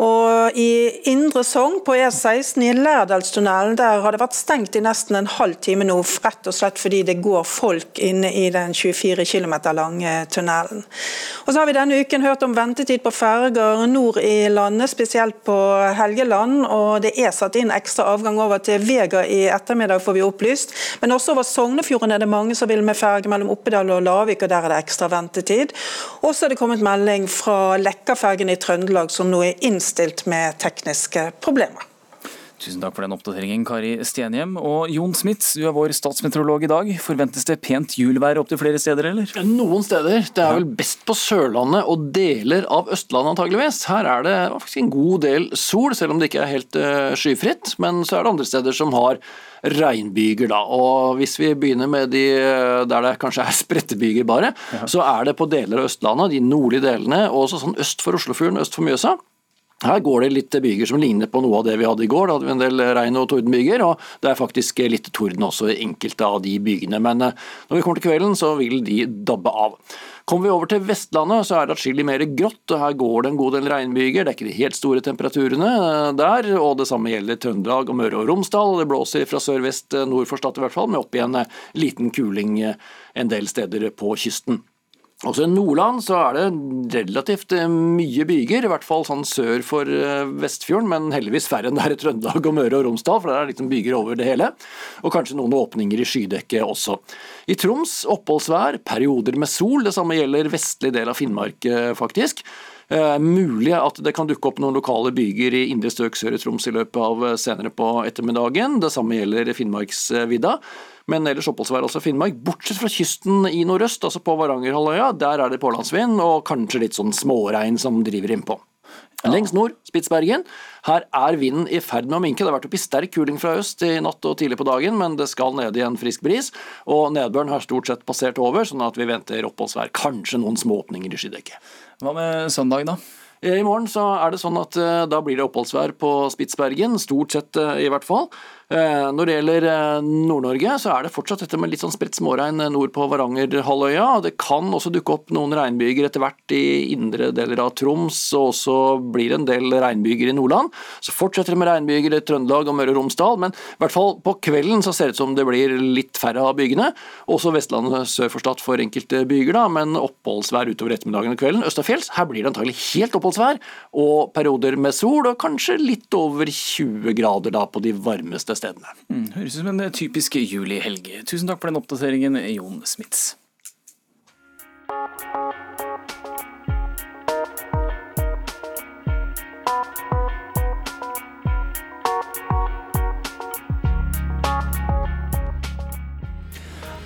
Speaker 41: Og I Indre Sogn på E16 i Lærdalstunnelen der har det vært stengt i nesten en halv time nå, rett og slett fordi det går folk inne i den 24 km lange tunnelen. Og så har vi denne uken hørt om ventetid på ferger nord i landet, spesielt på Helgeland. og Det er satt inn ekstra avgang over til Vega i ettermiddag, får vi opplyst. Men også over Sognefjorden er det mange som vil med ferge mellom Oppedal og Lavik, og der er det ekstra ventetid. Og så er det kommet melding fra Lekkafergen i Trøndelag, som nå er innstilt med tekniske problemer.
Speaker 2: Tusen takk for den oppdateringen, Kari Stenhjem. Og Jon Smits, du er vår statsmeteorolog i dag. Forventes det pent julvær opptil flere steder, eller?
Speaker 42: Noen steder. Det er vel best på Sørlandet og deler av Østlandet antageligvis. Her er det faktisk en god del sol, selv om det ikke er helt uh, skyfritt. Men så er det andre steder som har regnbyger, da. Og hvis vi begynner med de der det kanskje er spredtebyger bare, ja. så er det på deler av Østlandet, de nordlige delene, og også sånn øst for Oslofjorden, øst for Mjøsa. Her går det litt byger som ligner på noe av det vi hadde i går. Da hadde vi en del regn- og tordenbyger, og det er faktisk litt torden også i enkelte av de bygene. Men når vi kommer til kvelden, så vil de dabbe av. Kommer vi over til Vestlandet, så er det atskillig mer grått. og Her går det en god del regnbyger. Det er ikke de helt store temperaturene der. og Det samme gjelder Trøndelag og Møre og Romsdal. Det blåser fra sørvest nord for Stad i hvert fall, med opp igjen liten kuling en del steder på kysten. Også i Nordland så er det relativt mye byger, i hvert fall sånn sør for Vestfjorden, men heldigvis færre enn det er i Trøndelag og Møre og Romsdal, for der er det liksom byger over det hele. Og kanskje noen åpninger i skydekket også. I Troms oppholdsvær, perioder med sol, det samme gjelder vestlig del av Finnmark faktisk. Eh, mulig at det kan dukke opp noen lokale byger i indre strøk sør i Troms i løpet av eh, senere på ettermiddagen. Det samme gjelder Finnmarksvidda. Men ellers oppholdsvær altså Finnmark, bortsett fra kysten i nordøst, altså på Varangerhalvøya. Der er det pålandsvind og kanskje litt sånn småregn som driver innpå. Lengst nord, Spitsbergen. Her er vinden i ferd med å minke. Det har vært oppe i sterk kuling fra øst i natt og tidlig på dagen, men det skal ned i en frisk bris. Og nedbøren har stort sett passert over, sånn at vi venter oppholdsvær. Kanskje noen smååpninger i skydekket.
Speaker 2: Hva med søndag, da?
Speaker 42: I morgen så er det sånn at eh, da blir det oppholdsvær på Spitsbergen, stort sett eh, i hvert fall. Eh, Når det gjelder eh, Nord-Norge, så er det fortsatt dette med litt sånn spredt småregn nord på Varangerhalvøya. Det kan også dukke opp noen regnbyger etter hvert i indre deler av Troms, og også blir det en del regnbyger i Nordland. Så fortsetter det med regnbyger i Trøndelag og Møre og Romsdal, men i hvert fall på kvelden så ser det ut som det blir litt færre av bygene. Også Vestlandet sør for Stad for enkelte byger, da, men oppholdsvær utover ettermiddagen og kvelden. Østafjells, her blir det antagelig helt oppholdsvær, og perioder med sol, og kanskje litt over 20 grader da på de varmeste stedene.
Speaker 2: Mm, høres ut som en typisk julihelg. Tusen takk for den oppdateringen, Jon Smits.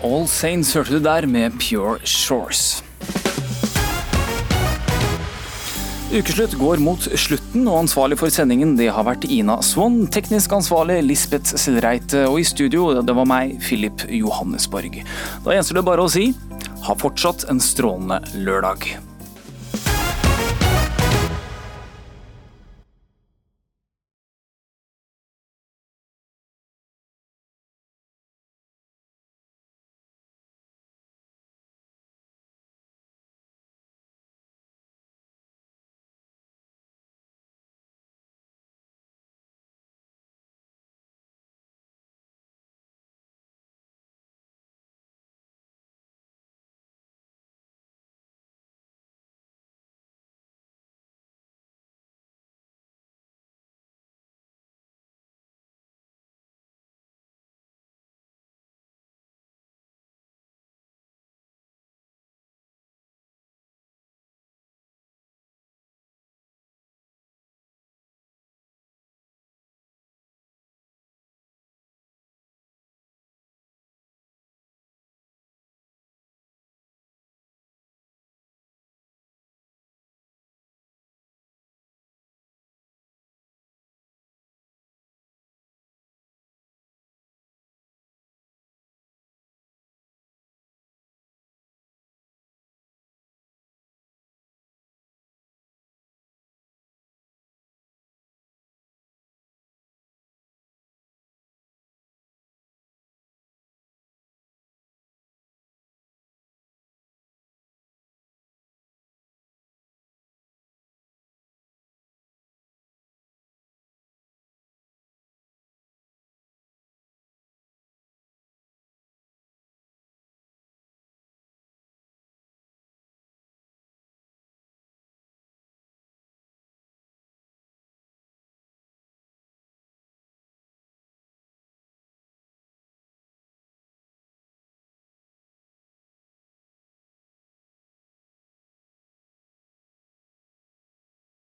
Speaker 2: All Saints hørte du der med Pure Shores. Ukeslutt går mot slutten, og ansvarlig for sendingen det har vært Ina Swann. Teknisk ansvarlig Lisbeth Selreite, og i studio det var meg, Philip Johannesborg. Da gjenstår det bare å si ha fortsatt en strålende lørdag.